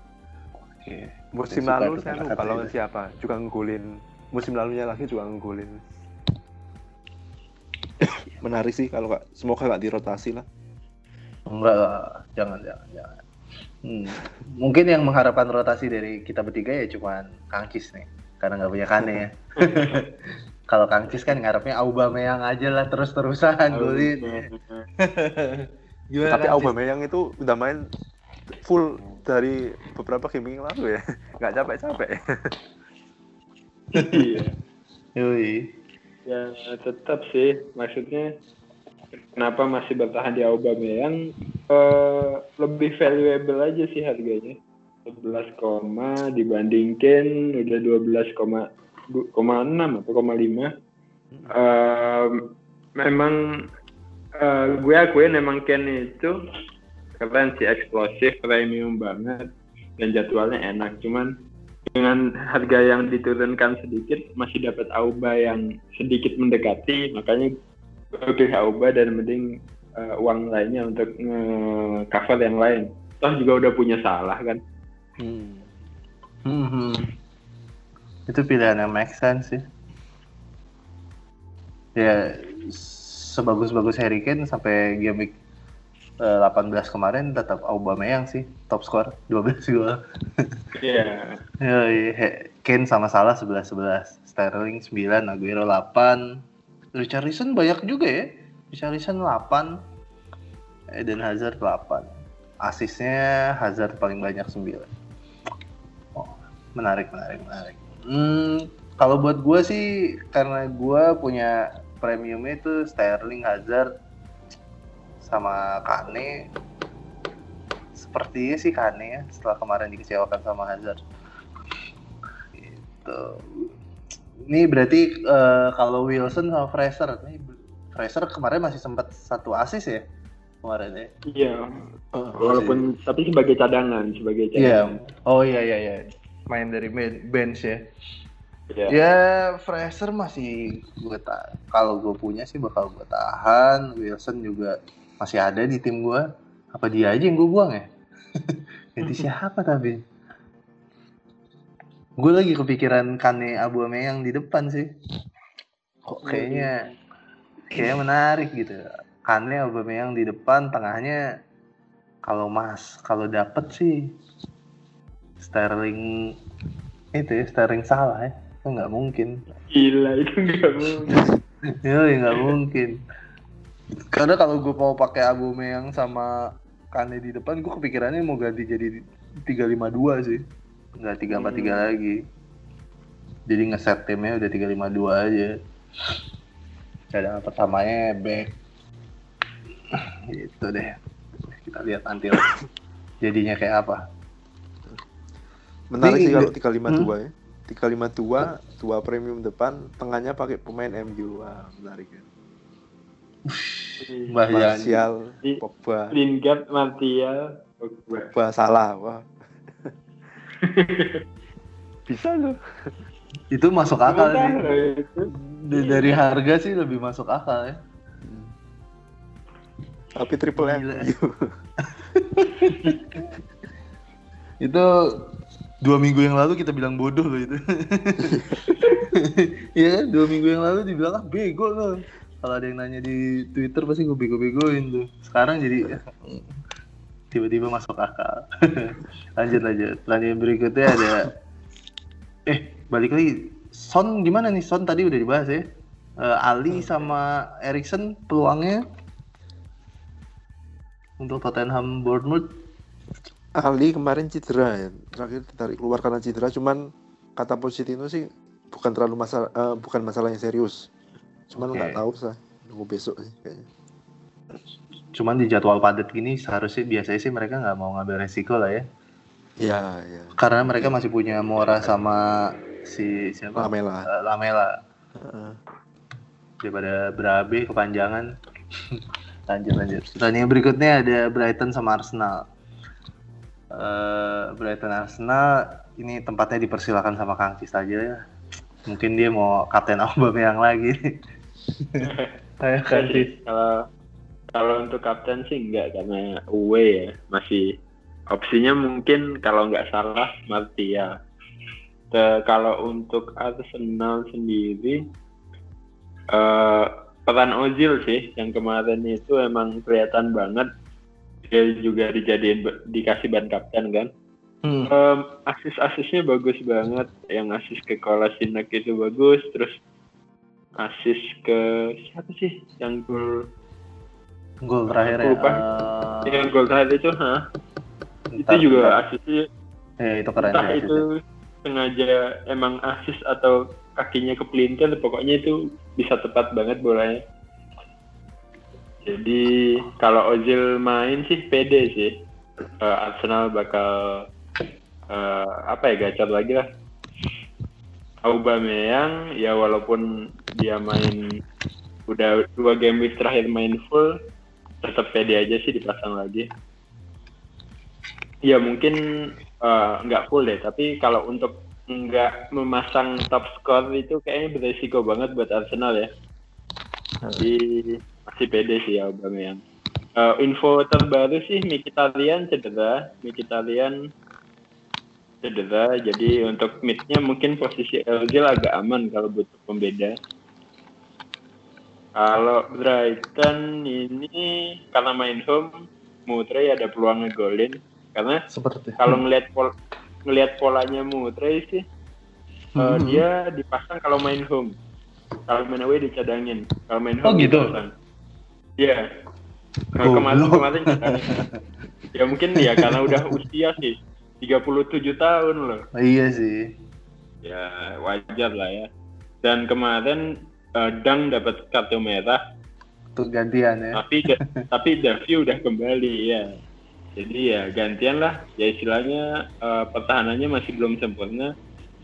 Oke. Musim lalu saya lupa lawan siapa. Juga nggolin. Musim lalunya lagi juga nggolin. Menarik sih kalau nggak semoga nggak dirotasi lah. Enggak lah, jangan jangan jangan. Hmm. Mungkin yang mengharapkan rotasi dari kita bertiga ya cuman Kangkis nih, karena nggak punya Kane ya. Kalau Kangkis kan ngarepnya Aubameyang aja lah terus-terusan golin. Gimana Tapi? Aubameyang itu udah main full dari beberapa game yang lalu ya. Nggak capek-capek. Iya. Yoi. Ya tetap sih maksudnya kenapa masih bertahan di Aubameyang eh, lebih valuable aja sih harganya 11, koma dibandingkan udah 12, koma du- koma enam atau koma lima Em, memang eh, gue akuin memang Ken itu keren sih eksplosif premium banget dan jadwalnya enak cuman dengan harga yang diturunkan sedikit masih dapat Auba yang sedikit mendekati makanya pilih Auba dan mending eh, uang lainnya untuk cover yang lain toh juga udah punya salah kan Hmm. Mhm. Itu pilihan yang make sense sih. Ya sebagus-bagus Harry Kane sampai game 18 kemarin tetap Aubameyang sih top skor 12 gol. Iya He- Kane sama Salah 11-11, Sterling 9, Aguero 8, Richarlison banyak juga ya. Richarlison 8, Eden Hazard 8. Asisnya Hazard paling banyak 9. Oh, menarik, menarik, menarik. Hmm, kalau buat gue sih karena gue punya premiumnya itu Sterling, Hazard, sama Kane. Sepertinya sih Kane ya setelah kemarin dikecewakan sama Hazard. Gitu. Ini berarti eh, kalau Wilson sama Fraser, nih Fraser kemarin masih sempat satu asis ya kemarin ya. iya walaupun tapi sebagai cadangan sebagai Iya. cadangan Oh iya iya iya. Main dari ben- bench ya. Iya. Ya Fraser masih gue tak kalau gue punya sih bakal gue tahan. Wilson juga masih ada di tim gue. Apa dia aja yang gue buang ya? Ganti siapa tapi? Gue lagi kepikiran Kane Aubameyang di depan sih. Kok kayaknya kayaknya menarik gitu. Kane Aubameyang di depan, tengahnya kalau mas kalau dapet sih Sterling itu ya Sterling salah ya. Itu nggak mungkin. gila itu nggak mungkin Ya nggak mungkin. Karena kalau gue mau pakai Aubameyang sama Kane di depan, gue kepikirannya mau ganti jadi 352 sih. Nggak 343 Hmm. lagi. Jadi ngeset timnya udah 352 aja. Cadangan pertamanya back. Gitu deh. Kita lihat nanti lah. Jadinya kayak apa. Menarik Ini- sih kalau 352 ya. 352, dua premium depan, tengahnya pakai pemain MU. Wah, menarik ya. Mbah Yani. Martial, Pogba, Lingard Martial Pogba. Pogba salah. Wah. Bisa loh. Itu masuk akal Sebentar sih. loh itu. D- Dari harga sih lebih masuk akal ya. Tapi triple. MU. itu dua minggu yang lalu kita bilang bodoh loh itu Iya kan dua minggu yang lalu dibilang ah bego loh kalau ada yang nanya di Twitter pasti gue bego-begoin tuh. Sekarang jadi tiba-tiba masuk akal. Lanjut lanjut. Lanjut berikutnya ada eh balik lagi. Son gimana nih? Son tadi udah dibahas ya. Eh, Ali sama Erikson peluangnya untuk Tottenham Bournemouth. Ali kemarin cedera ya. Terakhir ditarik keluar karena cedera. Cuman kata Pochettino sih bukan terlalu masalah, eh, bukan masalah yang serius. Cuman nggak tahu sih. Nunggu besok sih kayaknya. Cuman di jadwal padat gini seharusnya biasanya sih mereka nggak mau ngambil resiko lah ya. Iya, iya. Karena mereka masih punya Mora sama si siapa? Lamela. Uh, Lamela. Heeh. Daripada berabe kepanjangan. lanjut lanjut. Pertandingan berikutnya ada Brighton sama Arsenal. Uh, Brighton Arsenal ini tempatnya dipersilakan sama Kang Cis aja ya. Mungkin dia mau kapten Aubameyang lagi. Ayo Kang Cis. Kalau kalau untuk kapten sih enggak karena away ya masih opsinya mungkin kalau nggak salah Martial. Te- kalau untuk Arsenal sendiri eh peran Ozil sih yang kemarin itu emang kelihatan banget dia juga dijadiin dikasih ban kapten kan. Hmm. Em, asis-asisnya bagus banget. Yang asis ke Kolasinac itu bagus, terus asis ke siapa sih yang gol Gol terakhir ya. Lupa. eh, yang gol terakhir itu, hah? itu juga asisnya Ya, itu keren entah sih itu asisnya. sengaja emang asis atau kakinya kepelintir pokoknya itu bisa tepat banget bolanya jadi kalau Ozil main sih pede sih Eh, Arsenal bakal eh, apa ya gacor lagi lah Aubameyang ya walaupun dia main udah dua game week terakhir main full tetap pede aja sih dipasang lagi. Ya mungkin eh, nggak full deh tapi kalau untuk nggak memasang top score itu kayaknya beresiko banget buat Arsenal ya. Jadi masih pede sih ya Aubameyang. Eh, info terbaru sih Mkhitaryan cedera. Mkhitaryan cedera jadi untuk midnya mungkin posisi Ozil agak aman kalau butuh pembeda kalau Brighton ini karena main home Mutrey ada peluang ngegolin karena Seperti. kalau ngelihat pol ngelihat polanya Mutrey sih eh, Mhm. dia dipasang kalau main home kalau main away dicadangin kalau main Oh, home gitu? dipasang iya Nah, Goblok. kemarin kemarin ya mungkin ya karena udah usia sih 37 tahun loh. Iya sih. ya wajar lah ya. Dan kemarin eh, Dang dapat kartu merah. Untuk gantian ya. tapi tapi Davi udah kembali ya. Jadi ya gantian lah. Ya istilahnya eh, pertahanannya masih belum sempurna.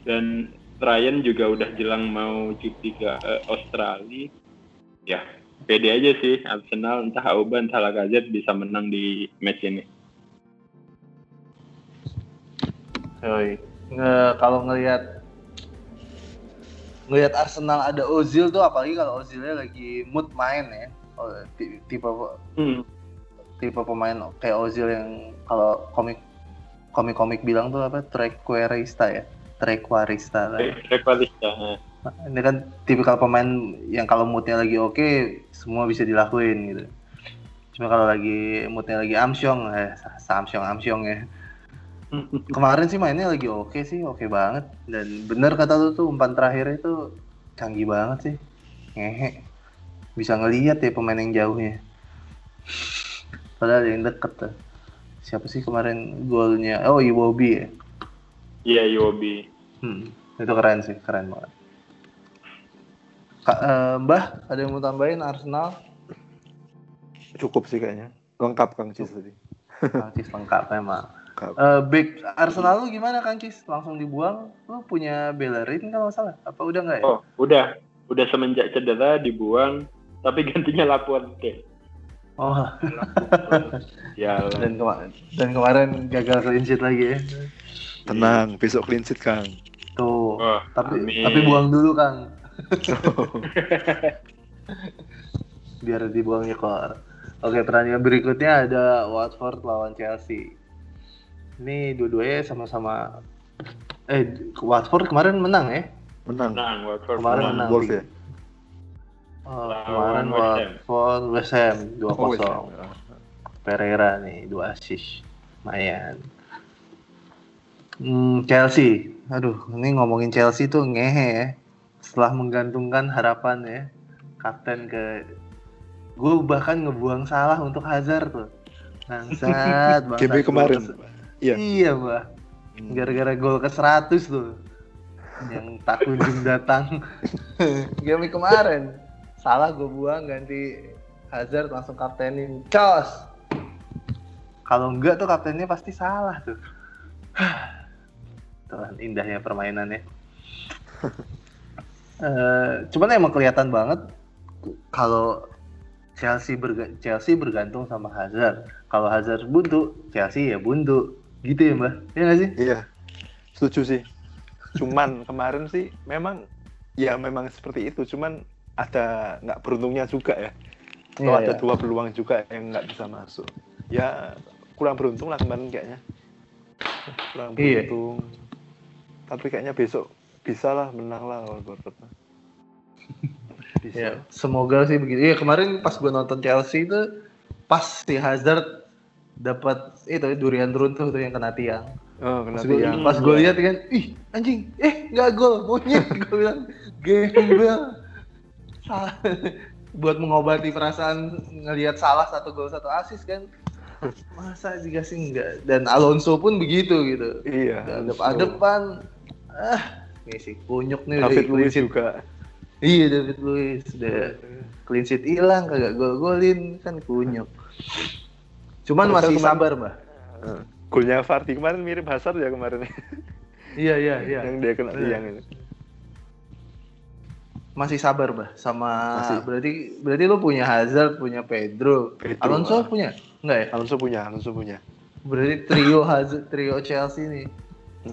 Dan Ryan juga udah jelang mau cuti ke eh, Australia. Ya pede aja sih. Arsenal entah Auba entah Lacazette bisa menang di match ini Yoi. Nge, kalau ngelihat ngelihat Arsenal ada Ozil tuh apalagi kalau Ozilnya lagi mood main ya. Oh, ti- tipe hmm. tipe pemain kayak Ozil yang kalau komik komik-komik bilang tuh apa trequarista ya. Trequarista eh. Ini kan tipikal pemain yang kalau moodnya lagi oke semua bisa dilakuin gitu. Cuma kalau lagi moodnya lagi amsyong, eh samsyong amsyong ya. Kemarin sih mainnya lagi oke sih, oke banget. Dan bener kata lu tuh umpan terakhir itu canggih banget sih. Ngehe. Bisa ngeliat ya pemain yang jauhnya. Padahal yang deket tuh. Siapa sih kemarin golnya? Oh, Iwobi ya. iya Yobi Hmm, itu keren sih, keren banget. Kak, eh, Mbah, ada yang mau tambahin Arsenal? Cukup sih kayaknya. Lengkap Kang Cis tadi. Kang Cis lengkap memang. Eh, back Arsenal lu gimana Kang Cis? Langsung dibuang? Lu punya Bellerin kalau nggak salah? Apa udah nggak ya? oh udah udah semenjak cedera dibuang tapi gantinya Laporte Oh, ya dan, kema- dan kemarin gagal clean sheet lagi ya. Tenang, besok clean sheet Kang. Tuh. Oh, tapi amin. tapi buang dulu Kang. Biar dibuang Nyekor. Oke, pertandingan berikutnya ada Watford lawan Chelsea. Ini dua-duanya sama-sama eh Watford kemarin menang ya? Menang. menang Watford Kemarin Menang menang. Wolves ya. Oh, kemarin. Watford West Ham 2-0. Oh, West Ham. Pereira nih dua assist. Lumayan. Hmm, Chelsea. Aduh, ini ngomongin Chelsea tuh ngehe ya. Setelah menggantungkan harapan ya kapten ke gue bahkan ngebuang salah untuk Hazard tuh. Bangsat, bangsat. GB kemarin. Iya. Iya, Mbak. Gara-gara gol ke 100 tuh. Yang tak kunjung datang. Game kemarin. Salah gue buang ganti Hazard langsung kaptenin. Cos. Kalau enggak tuh kaptennya pasti salah tuh. Tuh indahnya permainannya. uh, cuman emang kelihatan banget kalau Chelsea berga Chelsea bergantung sama Hazard. Kalau Hazard buntu, Chelsea ya buntu. Gitu ya, Mbak? Iya nggak sih? Iya. Setuju sih. Cuman kemarin sih memang ya memang seperti itu. Cuman ada nggak beruntungnya juga ya. Kalau iya, ada iya. dua peluang juga yang nggak bisa masuk. Ya kurang beruntung lah kemarin kayaknya. Kurang iya. beruntung. Iya. Tapi kayaknya besok bisa lah menang lah lawan Bournemouth. Bisa. Ya, semoga sih begitu. Iya kemarin pas gue nonton Chelsea itu pas si Hazard dapat itu durian runtuh tuh yang kena tiang. Oh, kena pas tiang. Gua, pas gue lihat kan, ih anjing, eh nggak gol, monyet. gue bilang gembel. Buat mengobati perasaan ngelihat salah satu gol satu asis kan. Masa juga sih enggak. Dan Alonso pun begitu gitu. Iya. Adep-adepan. Ah, ini sih kunyuk nih David Luiz juga Iya David Luiz udah clean sheet hilang kagak gol-golin kan kunyuk. Cuman masih kemarin, sabar, Mbak. Uh, golnya Fardi kemarin mirip Hazard ya kemarin. iya, iya, iya. Yang dia kena tiang itu. Masih sabar, Mbak, sama masih. berarti berarti lu punya Hazard, punya Pedro. Pedro Alonso ah. punya? Enggak ya? Alonso punya, Alonso punya. Berarti trio Hazard, trio Chelsea nih.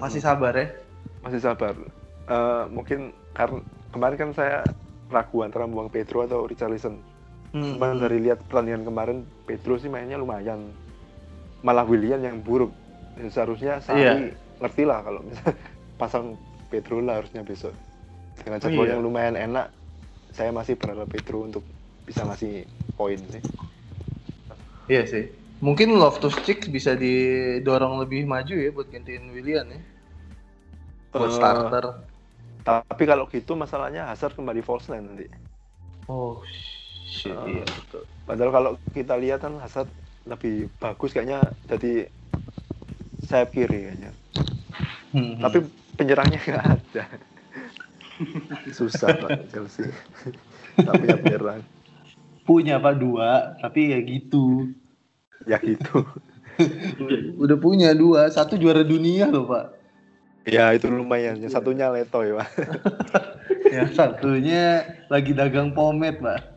Masih sabar ya? Masih sabar. Uh, mungkin karena kemarin kan saya ragu antara buang Pedro atau Richarlison. Hmm. Cuman dari lihat pertandingan kemarin Pedro sih mainnya lumayan. Malah William yang buruk. Dan seharusnya saya yeah. ngerti lah kalau misalnya pasang Pedro lah harusnya besok. Dengan jadwal oh, iya. yang lumayan enak, saya masih berharap Pedro untuk bisa ngasih poin sih. Iya sih. Mungkin Loftus Cheek bisa didorong lebih maju ya buat gantiin William ya. Buat uh, starter tapi kalau gitu masalahnya Hazard kembali false nine nanti. Oh shit, uh, iya betul. Padahal kalau kita lihat kan Hazard lebih bagus kayaknya jadi sayap kiri kayaknya. Hmm. Tapi penyerangnya nggak ada. Susah Pak Chelsea. tapi ya penyerang. Punya Pak dua, tapi ya gitu. Ya gitu. Udah punya dua, satu juara dunia loh Pak. Ya itu lumayan. Yang satunya letoy pak. yang satunya lagi dagang pomet pak.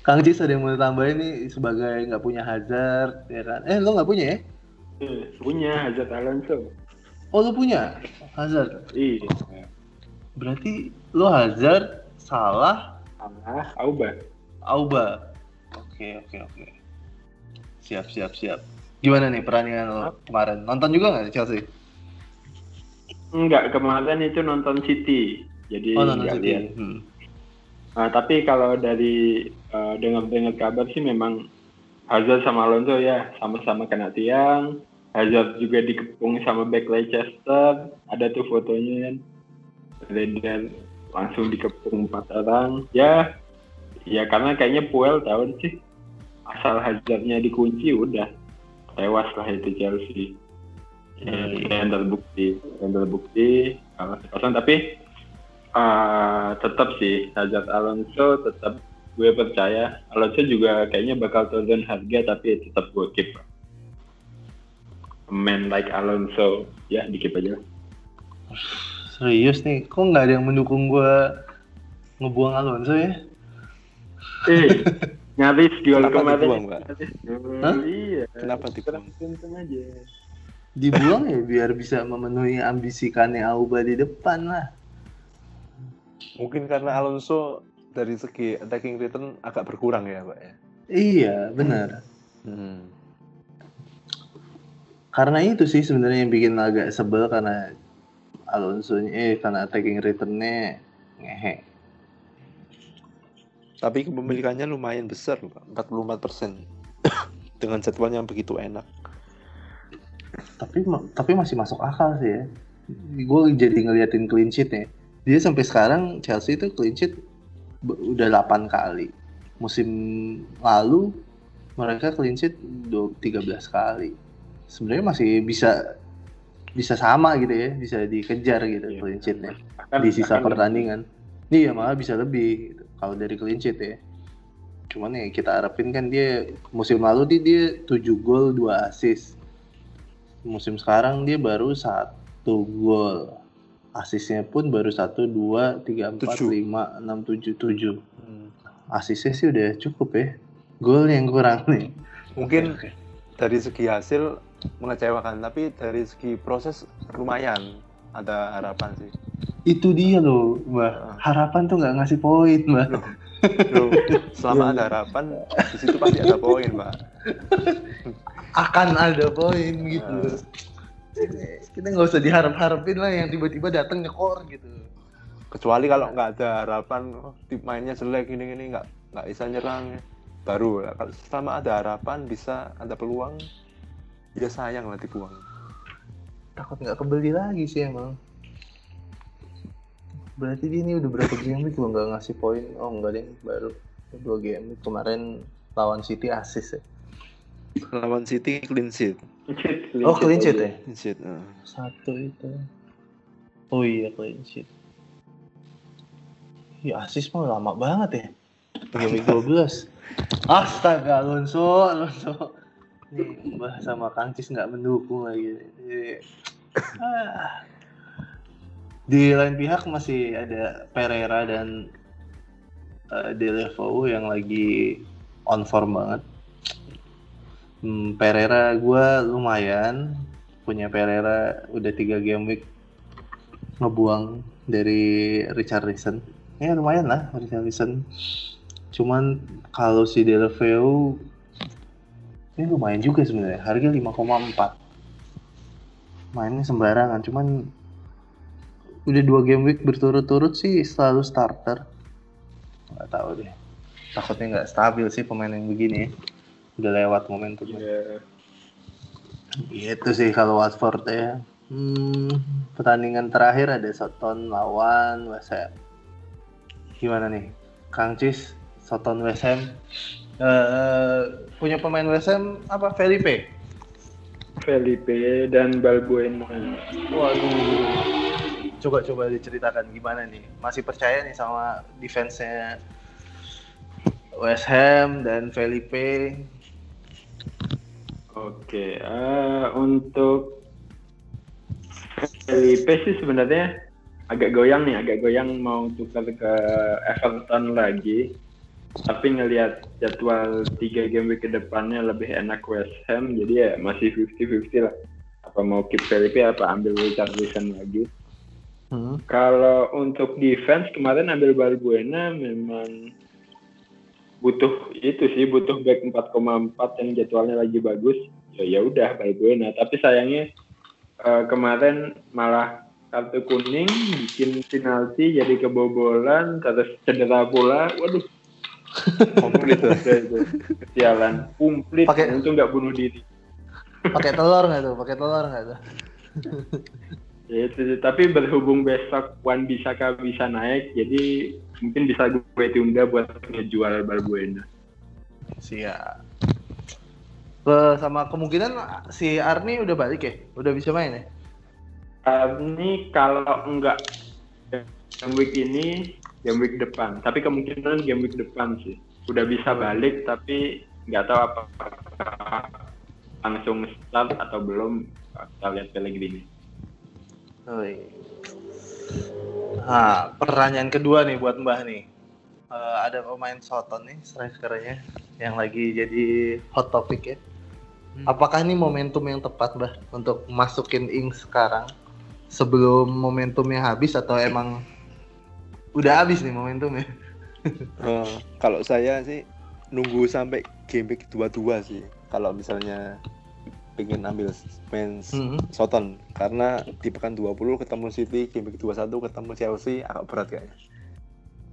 Kang Cis ada yang mau tambahin nih sebagai nggak punya Hazard ya kan? Eh lo nggak punya ya? Eh, punya Hazard Alonso. Oh lo punya Hazard? Iya. Berarti lo Hazard salah? Salah Auba. Auba. Oke oke oke. Siap siap siap. Gimana nih perandingan lo kemarin? Nonton juga nggak Chelsea? Enggak, kemarin itu nonton City. Jadi oh, City. lihat. Hmm. Nah, tapi kalau dari uh, dengar-dengar kabar sih memang Hazard sama Alonso ya sama-sama kena tiang. Hazard juga dikepung sama back Leicester. Ada tuh fotonya kan. Dan langsung dikepung empat orang. Ya, ya karena kayaknya Puel tahun sih asal Hazardnya dikunci udah tewas lah itu Chelsea hmm. dan terbukti dan terbukti kalah tapi uh, tetap sih Hazard Alonso tetap gue percaya. Alonso juga kayaknya bakal turun harga tapi tetap gue keep man like Alonso. Ya dikip aja. Serius nih kok nggak ada yang mendukung gue ngebuang Alonso ya? Eh nyaris jual Kenapa kemarin. dibuang, Mbak? Hah? iya. Kenapa dibuang? Aja. Dibuang ya biar bisa memenuhi ambisi Kane Auba di depan lah mungkin karena Alonso dari segi attacking return agak berkurang ya Pak ya iya benar hmm. karena itu sih sebenarnya yang bikin agak sebel karena Alonso eh karena attacking returnnya ngehe tapi kepemilikannya lumayan besar, Pak. 44 persen. Dengan jadwal yang begitu enak. Tapi tapi masih masuk akal sih ya. Gue jadi ngeliatin clean sheet nih. Dia sampai sekarang Chelsea itu clean sheet udah 8 kali. Musim lalu mereka clean sheet 13 kali. Sebenarnya masih bisa bisa sama gitu ya, bisa dikejar gitu iya. clean sheetnya di sisa pertandingan. Iya malah bisa lebih. Gitu kalau dari clean sheet ya cuman ya kita harapin kan dia musim lalu dia, dia 7 gol 2 assist musim sekarang dia baru satu gol asisnya pun baru satu dua tiga empat lima enam tujuh tujuh. Hmm. asisnya sih udah cukup ya. Gol yang kurang nih. Mungkin okay, okay. dari segi hasil mengecewakan tapi dari segi proses lumayan ada harapan sih. Itu dia loh mbak. Harapan tuh nggak ngasih poin mbak. Loh, selama ada harapan di situ pasti ada poin mbak. Akan ada poin gitu kita nggak usah diharap-harapin lah yang tiba-tiba datang nyekor gitu. Kecuali kalau nggak ada harapan oh, tim mainnya jelek ini ini nggak nggak bisa nyerang baru kalau selama ada harapan bisa ada peluang ya sayang lah dibuang. Takut nggak kembali lagi sih emang. Berarti dia ini udah berapa game week nggak ngasih poin? Oh enggak deh baru dua game. Kemarin lawan City asis ya lawan City clean sheet. Clean oh clean sheet ya? Clean sheet uh. satu itu. Oh iya clean sheet. Ya asis mah lama banget ya. Game week 12 astaga Alonso Alonso. Nih mbah sama Kang Cis nggak mendukung lagi. Ah. di lain pihak masih ada Pereira dan uh, Delevo yang lagi on form banget hmm, Pereira gue lumayan. Punya Pereira udah tiga game week ngebuang dari Richard Richardson ya lumayan lah Richard Richardson cuman kalau si Deleveu ini lumayan juga sebenarnya. Harga 5,4 mainnya sembarangan cuman udah dua game week berturut-turut sih selalu starter. Nggak tahu deh. Takutnya nggak stabil sih pemain yang begini. ya udah lewat momentumnya. Yeah. Itu sih kalau Watford ya. Hmm, pertandingan terakhir ada Soton lawan West Ham. Gimana nih, Kang Cis? Soton West Ham uh, punya pemain West Ham apa Felipe? Felipe dan Balbuena. Waduh. Coba coba diceritakan gimana nih? Masih percaya nih sama defense-nya West Ham dan Felipe Oke, uh, untuk Felipe sih sebenarnya agak goyang nih, agak goyang mau tukar ke Everton lagi. Tapi ngelihat jadwal tiga game week ke depannya lebih enak West Ham, jadi ya masih 50-50 lah. Apa mau keep Felipe apa ambil Richard Wilson lagi. Hmm. Kalau untuk defense kemarin ambil Balbuena memang butuh itu sih butuh back 4,4 yang jadwalnya lagi bagus ya ya udah Balbuena tapi sayangnya uh, kemarin malah kartu kuning bikin penalti jadi kebobolan terus cedera pula waduh. Komplit tuh. Kesialan komplit. Pakai untung nggak bunuh diri. pakai telur nggak tuh? Pakai telur nggak tuh? Ya itu tapi berhubung besok Wan Bisaka bisa naik jadi mungkin bisa gue tunda buat ngejual Balbuena siap. Ke, sama kemungkinan si Arni udah balik ya? Udah bisa main ya? Arni kalau enggak game week ini game week depan. Tapi kemungkinan game week depan sih. Udah bisa balik tapi nggak tahu apa langsung start atau belum. Kita lihat Pellegrini Nah, pertanyaan kedua nih buat Mbah nih. Uh, ada pemain Soton nih, strikernya yang lagi jadi hot topic ya. Hmm. Apakah ini momentum yang tepat, Mbah, untuk masukin Ing sekarang sebelum momentumnya habis atau emang udah habis nih momentumnya? uh, kalau saya sih nunggu sampai game week 22 sih. Kalau misalnya pengen ambil main mm-hmm. Soton karena di pekan 20 ketemu City, game 21 ketemu Chelsea agak berat kayaknya.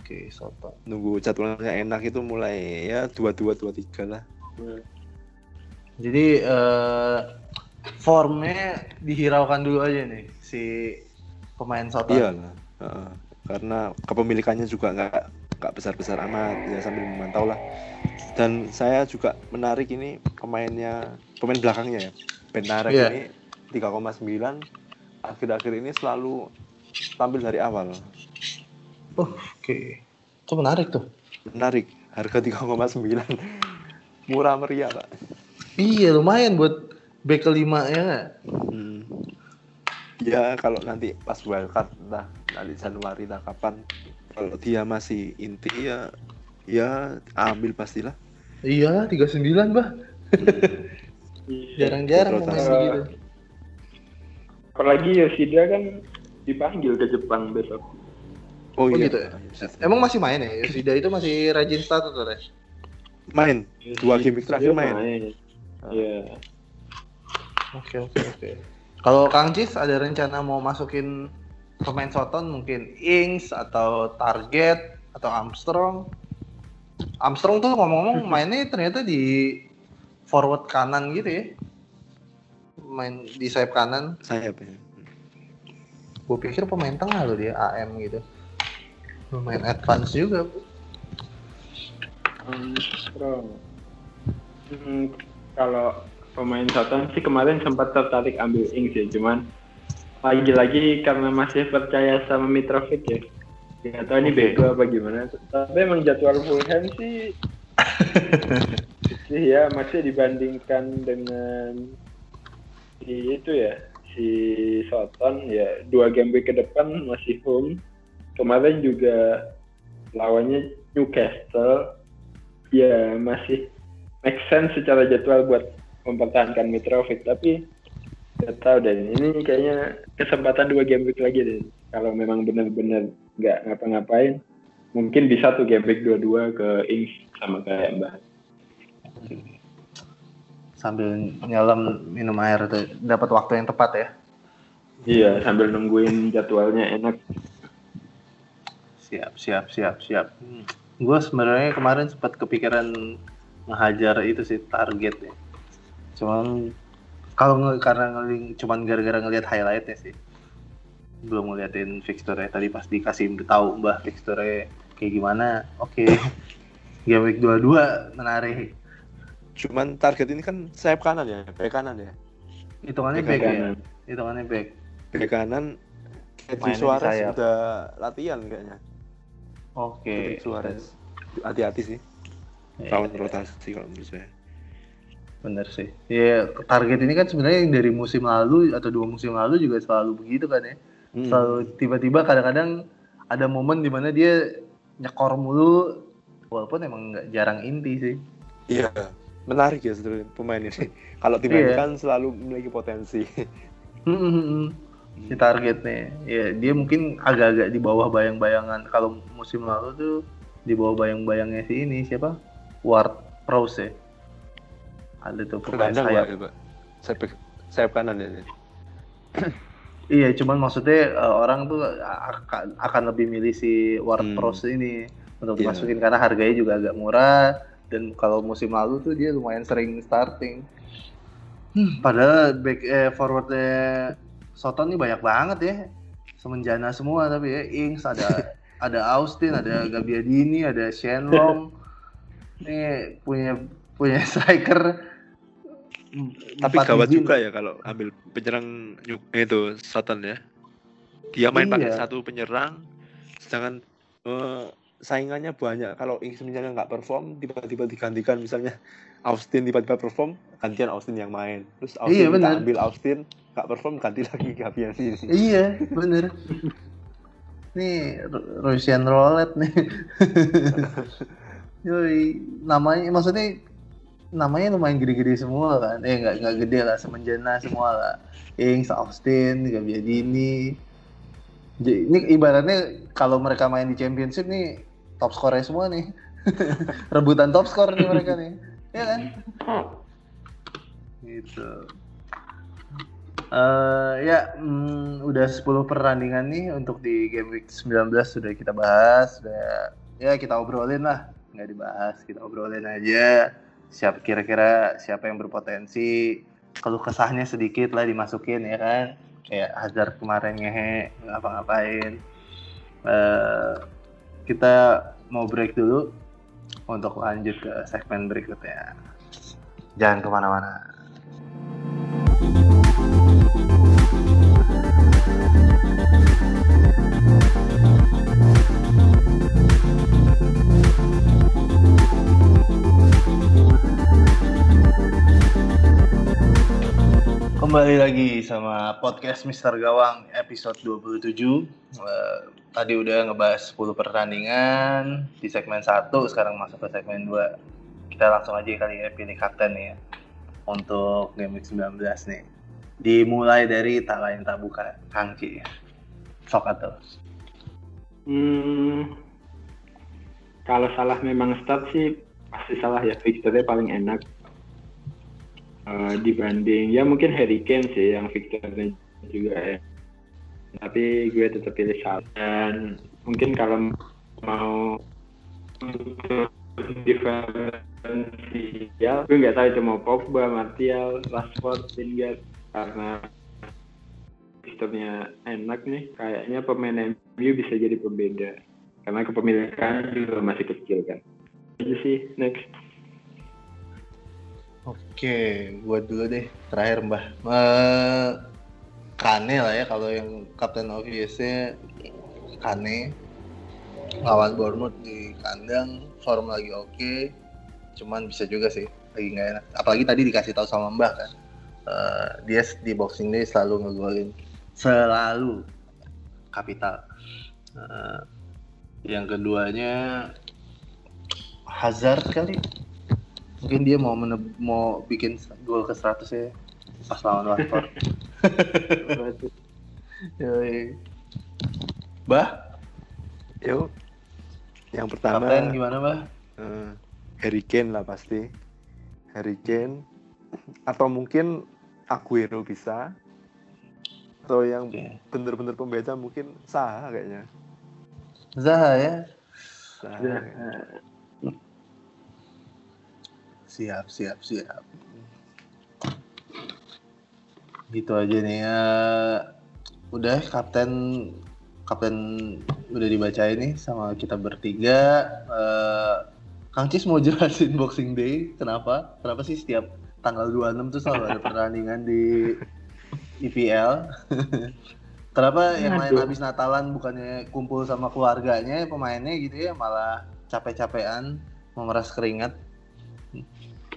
Oke, Soton. Nunggu jadwalnya enak itu mulai ya 22 23 lah. Hmm. Jadi uh, formnya dihiraukan dulu aja nih si pemain Soton. Iya lah. Uh, karena kepemilikannya juga nggak nggak besar-besar amat ya sambil memantau lah. Dan saya juga menarik ini pemainnya pemain belakangnya ya. Benarek yeah. ini 3,9 akhir-akhir ini selalu tampil dari awal. Oh, oke. Okay. itu menarik tuh. Menarik. Harga 3,9 murah meriah pak. Iya lumayan buat back kelima ya nggak? Hmm. Ya kalau nanti pas wildcard lah nanti Januari lah kapan kalau dia masih inti ya ya ambil pastilah. Iya 39 bah. Jarang-jarang Rotasi. pemain begitu. Apalagi Yoshida kan dipanggil ke Jepang besok. Oh, Oh iya. gitu ya? Emang masih main ya? Yoshida itu masih rajin status tuh, Res? Main. Dua game terakhir main. Iya. Oke, oke, oke. Kalau Kang Cis ada rencana mau masukin pemain Soton mungkin Ings atau Target atau Armstrong? Armstrong tuh ngomong-ngomong mainnya ternyata di forward kanan gitu ya. Main di sayap kanan. Sayap ya. Gue pikir pemain tengah loh dia AM gitu. Lumayan advance juga. Bu. Armstrong. Hmm, kalau pemain Soton sih kemarin sempat tertarik ambil Ings ya, cuman lagi-lagi karena masih percaya sama Mitrovic ya. Gak tahu ini bego apa gimana. Tapi emang jadwal Fulham sih sih ya masih dibandingkan dengan si itu ya si Soton ya dua game week ke depan masih home kemarin juga lawannya Newcastle ya masih make sense secara jadwal buat mempertahankan Mitrovic tapi nggak tahu deh ini kayaknya kesempatan dua game week lagi deh kalau memang benar-benar nggak ngapa-ngapain mungkin bisa tuh game week dua-dua ke Ings sama kayak Mbak Sambil nyelam minum air tuh dapat waktu yang tepat ya. iya sambil nungguin jadwalnya enak Siap, siap, siap, siap. Gue sebenarnya kemarin sempat kepikiran ngehajar itu sih target ya. Cuman kalau nge- karena ngeling cuman gara-gara ngelihat highlightnya sih. Belum ngeliatin fixture tadi pas dikasih tahu Mbah fixture kayak gimana. Oke. Game week 22 menarik. Cuman target ini kan sayap kanan ya, back kanan ya. Hitungannya Back back ya. Hitungannya back. Back kanan di Suarez sayap. udah latihan kayaknya. Oke. Pedri Suarez. Hati-hati sih. Lawan iya. rotasi kalau menurut saya. Bener sih. Ya target ini kan sebenarnya yang dari musim lalu atau dua musim lalu juga selalu begitu kan ya. Hmm. Selalu tiba-tiba kadang-kadang ada momen di mana dia nyekor mulu walaupun emang nggak jarang inti sih. Iya, menarik ya sebenarnya pemain ini. Kalau tim Iya. ini kan selalu memiliki potensi. si target nih. Ya dia mungkin agak-agak di bawah bayang-bayangan. Kalau musim lalu tuh di bawah bayang-bayangnya si ini siapa? Ward Prowse ya. Ada tuh pemain Gelandang sayap. Pak, ya, Pak. Sayap, sayap kanan ya. Iya, cuman maksudnya eh, orang tuh akan, akan lebih milih si Ward Hmm. Prowse ini untuk Iya. dimasukin karena harganya juga agak murah dan kalau musim lalu tuh dia lumayan sering starting. Hmm, padahal back eh, forwardnya Soton nih banyak banget ya. Semenjana semua tapi ya Ings ada ada Austin, ada Gabiadini, ada Shenlong. Nih punya punya striker Tapi empat gawat juga ya kalau ambil penyerang itu Sutton ya. Dia main pakai Iya. satu penyerang, sedangkan eh, saingannya banyak. Kalau Ings misalnya nggak perform, tiba-tiba digantikan misalnya Austin tiba-tiba perform, gantian Austin yang main. Terus Austin Iya, benar. ambil Austin, nggak perform, ganti lagi Gabian ini. Iya, bener. Nih, Ru- Russian Roulette nih. Yoi, namanya maksudnya namanya lumayan gede-gede semua kan. Eh nggak nggak gede lah, semenjana semua lah. Ings, Austin, Gabiadini. J- Ini ibaratnya kalau mereka main di championship nih top score semua nih. Rebutan top score nih mereka nih. Iya kan? Gitu. Eh ya, mm, udah 10 pertandingan nih untuk di game week 19 sudah kita bahas, sudah ya kita obrolin lah, nggak dibahas, kita obrolin aja. Siapa kira-kira siapa yang berpotensi, kalau kesahnya sedikit lah dimasukin ya kan. Kayak Hazard kemarin ngehe, ngapa-ngapain. Eh kita mau break dulu untuk lanjut ke segmen berikutnya. Jangan ke mana-mana. Kembali lagi sama podcast Mister Gawang episode 27. Uh, tadi udah ngebahas 10 pertandingan di segmen 1, sekarang masuk ke segmen 2. Kita langsung aja kali ya pilih kapten nih ya. Untuk game week 19 nih. Dimulai dari tak lain tak bukan, Kang Ci. Sok atau? Hmm, kalau salah memang start sih pasti salah ya. Fixture paling enak uh, dibanding ya mungkin Harry Kane sih yang Victornya juga ya. Tapi gue tetap pilih Salah. Dan mungkin kalau mau diferensial gue nggak tahu itu mau Pogba, Martial, Rashford, Lingard karena sistemnya enak nih. Kayaknya pemain MU bisa jadi pembeda. Karena kepemilikan juga masih kecil kan. Itu sih next Oke, buat dulu deh. Terakhir Mbah. Uh, Kane lah ya kalau yang Captain Obviousnya Kane lawan Bournemouth di kandang form lagi oke okay. cuman bisa juga sih lagi nggak enak apalagi tadi dikasih tahu sama Mbah kan uh, dia di boxing day selalu ngegolin selalu kapital uh, yang keduanya Hazard kali mungkin dia mau meneb mau bikin gol ke 100 ya pas lawan Watford. Yoi. Bah? Yuk. Yang pertama Kapten gimana, Bah? Uh, Harry Kane lah pasti. Harry Kane atau mungkin Aguero bisa. Atau yang okay. bener-bener pembeda mungkin Zaha kayaknya. Zaha ya? Zaha. Zaha siap siap siap. Gitu aja nih ya. Udah kapten kapten udah dibaca ini sama kita bertiga. Uh, Kang Cis mau jelasin Boxing Day kenapa? Kenapa sih setiap tanggal 26 tuh selalu ada pertandingan di IPL kenapa yang lain habis Natalan bukannya kumpul sama keluarganya pemainnya gitu ya malah capek-capean memeras keringat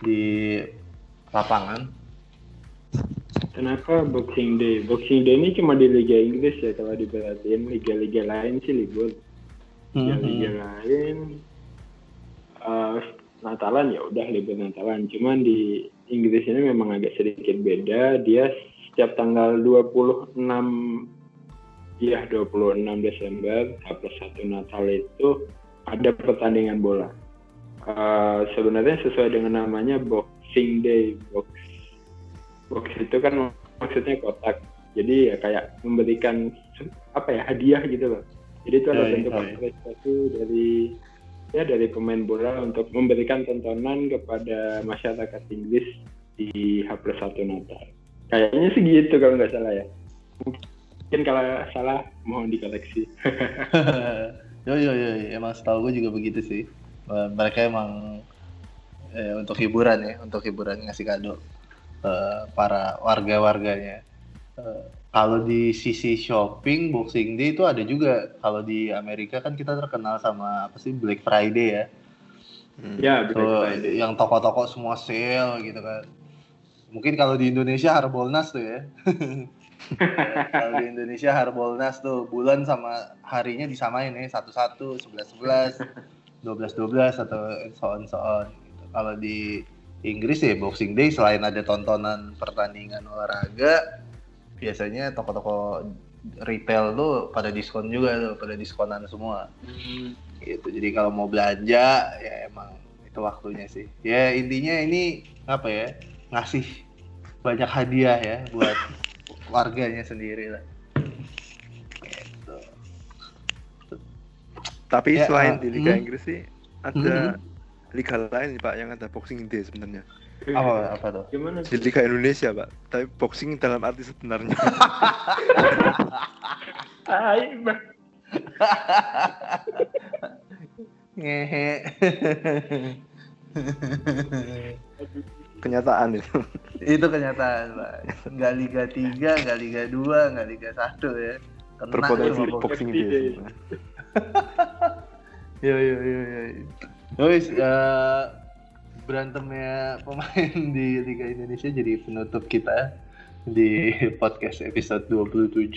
di lapangan. Kenapa Boxing Day? Boxing Day ini cuma di Liga Inggris ya kalau diperhatiin liga-liga lain sih libur. Liga-liga mm-hmm. lain uh, Natalan ya udah libur Natalan. Cuman di Inggris ini memang agak sedikit beda. Dia setiap tanggal 26 ya 26 Desember plus satu Natal itu ada pertandingan bola uh, sebenarnya sesuai dengan namanya Boxing Day. Box box itu kan maksudnya kotak. Jadi ya kayak memberikan apa ya hadiah gitu loh. Jadi itu ada bentuk apresiasi dari ya dari pemain bola untuk memberikan tontonan kepada masyarakat Inggris di H plus satu Natal kayaknya sih gitu kalau nggak salah ya. Mungkin kalau salah mohon dikoreksi. Yo yo yo emang setahu gue juga begitu sih mereka emang eh, untuk hiburan ya untuk hiburan ngasih kado uh, para warga-warganya. Uh, kalau di sisi shopping Boxing Day itu ada juga. Kalau di Amerika kan kita terkenal sama apa sih Black Friday ya. Hmm. ya Black so, Friday. yang toko-toko semua sale gitu kan. Mungkin kalau di Indonesia Harbolnas tuh ya. Kalau di Indonesia Harbolnas tuh. Bulan sama harinya disamain ya satu-satu sebelas sebelas 12-12 atau so on so on gitu. Kalau di Inggris ya Boxing Day selain ada tontonan pertandingan olahraga, biasanya toko-toko retail tuh pada diskon juga tuh, pada diskonan semua. Hmm. Gitu. Jadi kalau mau belanja ya emang itu waktunya sih. Ya intinya ini apa ya? Ngasih banyak hadiah ya buat warganya sendiri lah. Tapi ya, selain uh, di Liga hmm. Inggris sih ada hmm. liga lain pak yang ada boxing day sebenarnya. Apa apa tuh? Gimana? Di Liga Indonesia pak, tapi boxing dalam arti sebenarnya. Hai, Ngehe. kenyataan itu. itu kenyataan, Pak. Enggak Liga 3, enggak Liga 2, enggak Liga 1 ya. Kena Berpotensi boxing day. yo yo yo yo. Guys, uh, berantemnya pemain di Liga Indonesia jadi penutup kita di podcast episode 27.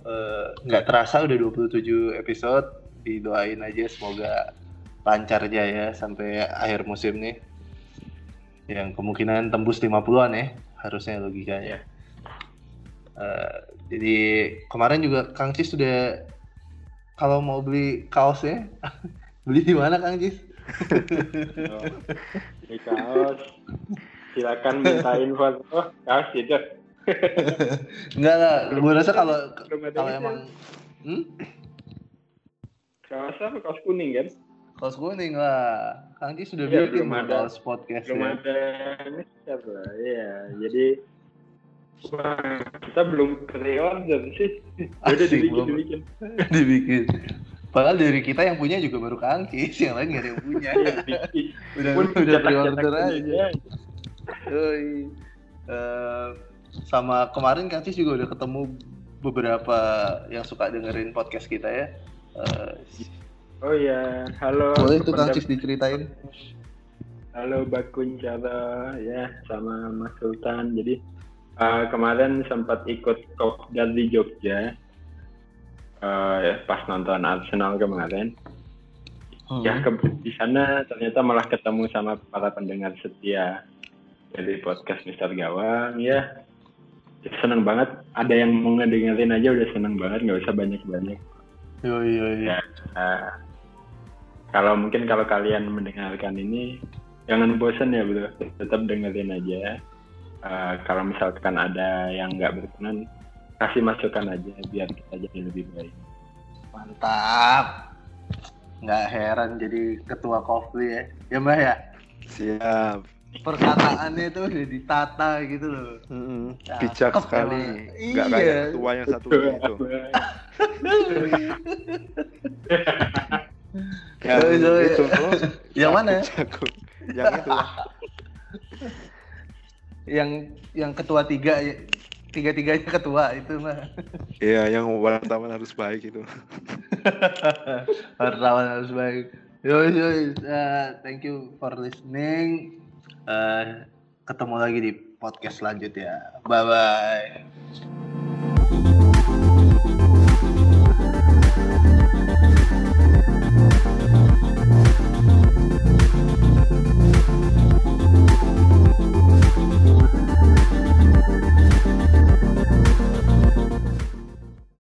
Eh, nggak uh, terasa udah 27 episode. Didoain aja semoga lancar aja ya sampai akhir musim nih. Yang kemungkinan tembus 50-an ya, harusnya logikanya. Uh, jadi kemarin juga Kang Cis sudah kalau mau beli kaosnya beli di mana Kang Cis? oh, beli kaos. Silakan minta info. Oh kaos itu. Enggak lah gue rasa kalau kalau emang hmm? kaos apa? Kaos kuning kan? Kaos kuning lah. Kang Cis sudah ya, bikin kaos podcast belum ya. ada. Ya jadi Wah, kita belum pre-order sih. Udah dibikin, belum. dibikin. dibikin. Padahal dari kita yang punya juga baru Kangkis, yang lain gak ada yang punya. udah Pun udah pre-order aja. Uh, sama kemarin Kangkis juga udah ketemu beberapa yang suka dengerin podcast kita ya. Uh, oh ya, halo. Boleh tuh Kangkis diceritain. Halo Bakun Java ya sama Mas Sultan. Jadi uh, kemarin sempat ikut kopdar di Jogja. Uh, ya, pas nonton Arsenal kemarin. Hmm. ya ke, di sana ternyata malah ketemu sama para pendengar setia dari podcast Mister Gawang ya. Seneng banget. Ada yang mau ngedengerin aja udah seneng banget nggak usah banyak banyak yo yo. Ya uh, kalau mungkin kalau kalian mendengarkan ini jangan bosan ya bro. Tetap dengerin aja uh, kalau misalkan ada yang nggak berkenan kasih masukan aja biar kita jadi lebih baik. Mantap. Nggak heran jadi ketua kopi ya. Ya mbak ya? Siap. Perkataannya itu udah ditata gitu loh. Hmm, bijak sekali. Nggak iya. kayak ketua yang satu itu yang itu yang mana? Yang itu yang yang ketua tiga tiga tiganya ketua itu mah. Iya yang wartawan harus baik itu. Wartawan harus baik. Yo yo uh, thank you for listening. Uh, ketemu lagi di podcast selanjutnya. Bye bye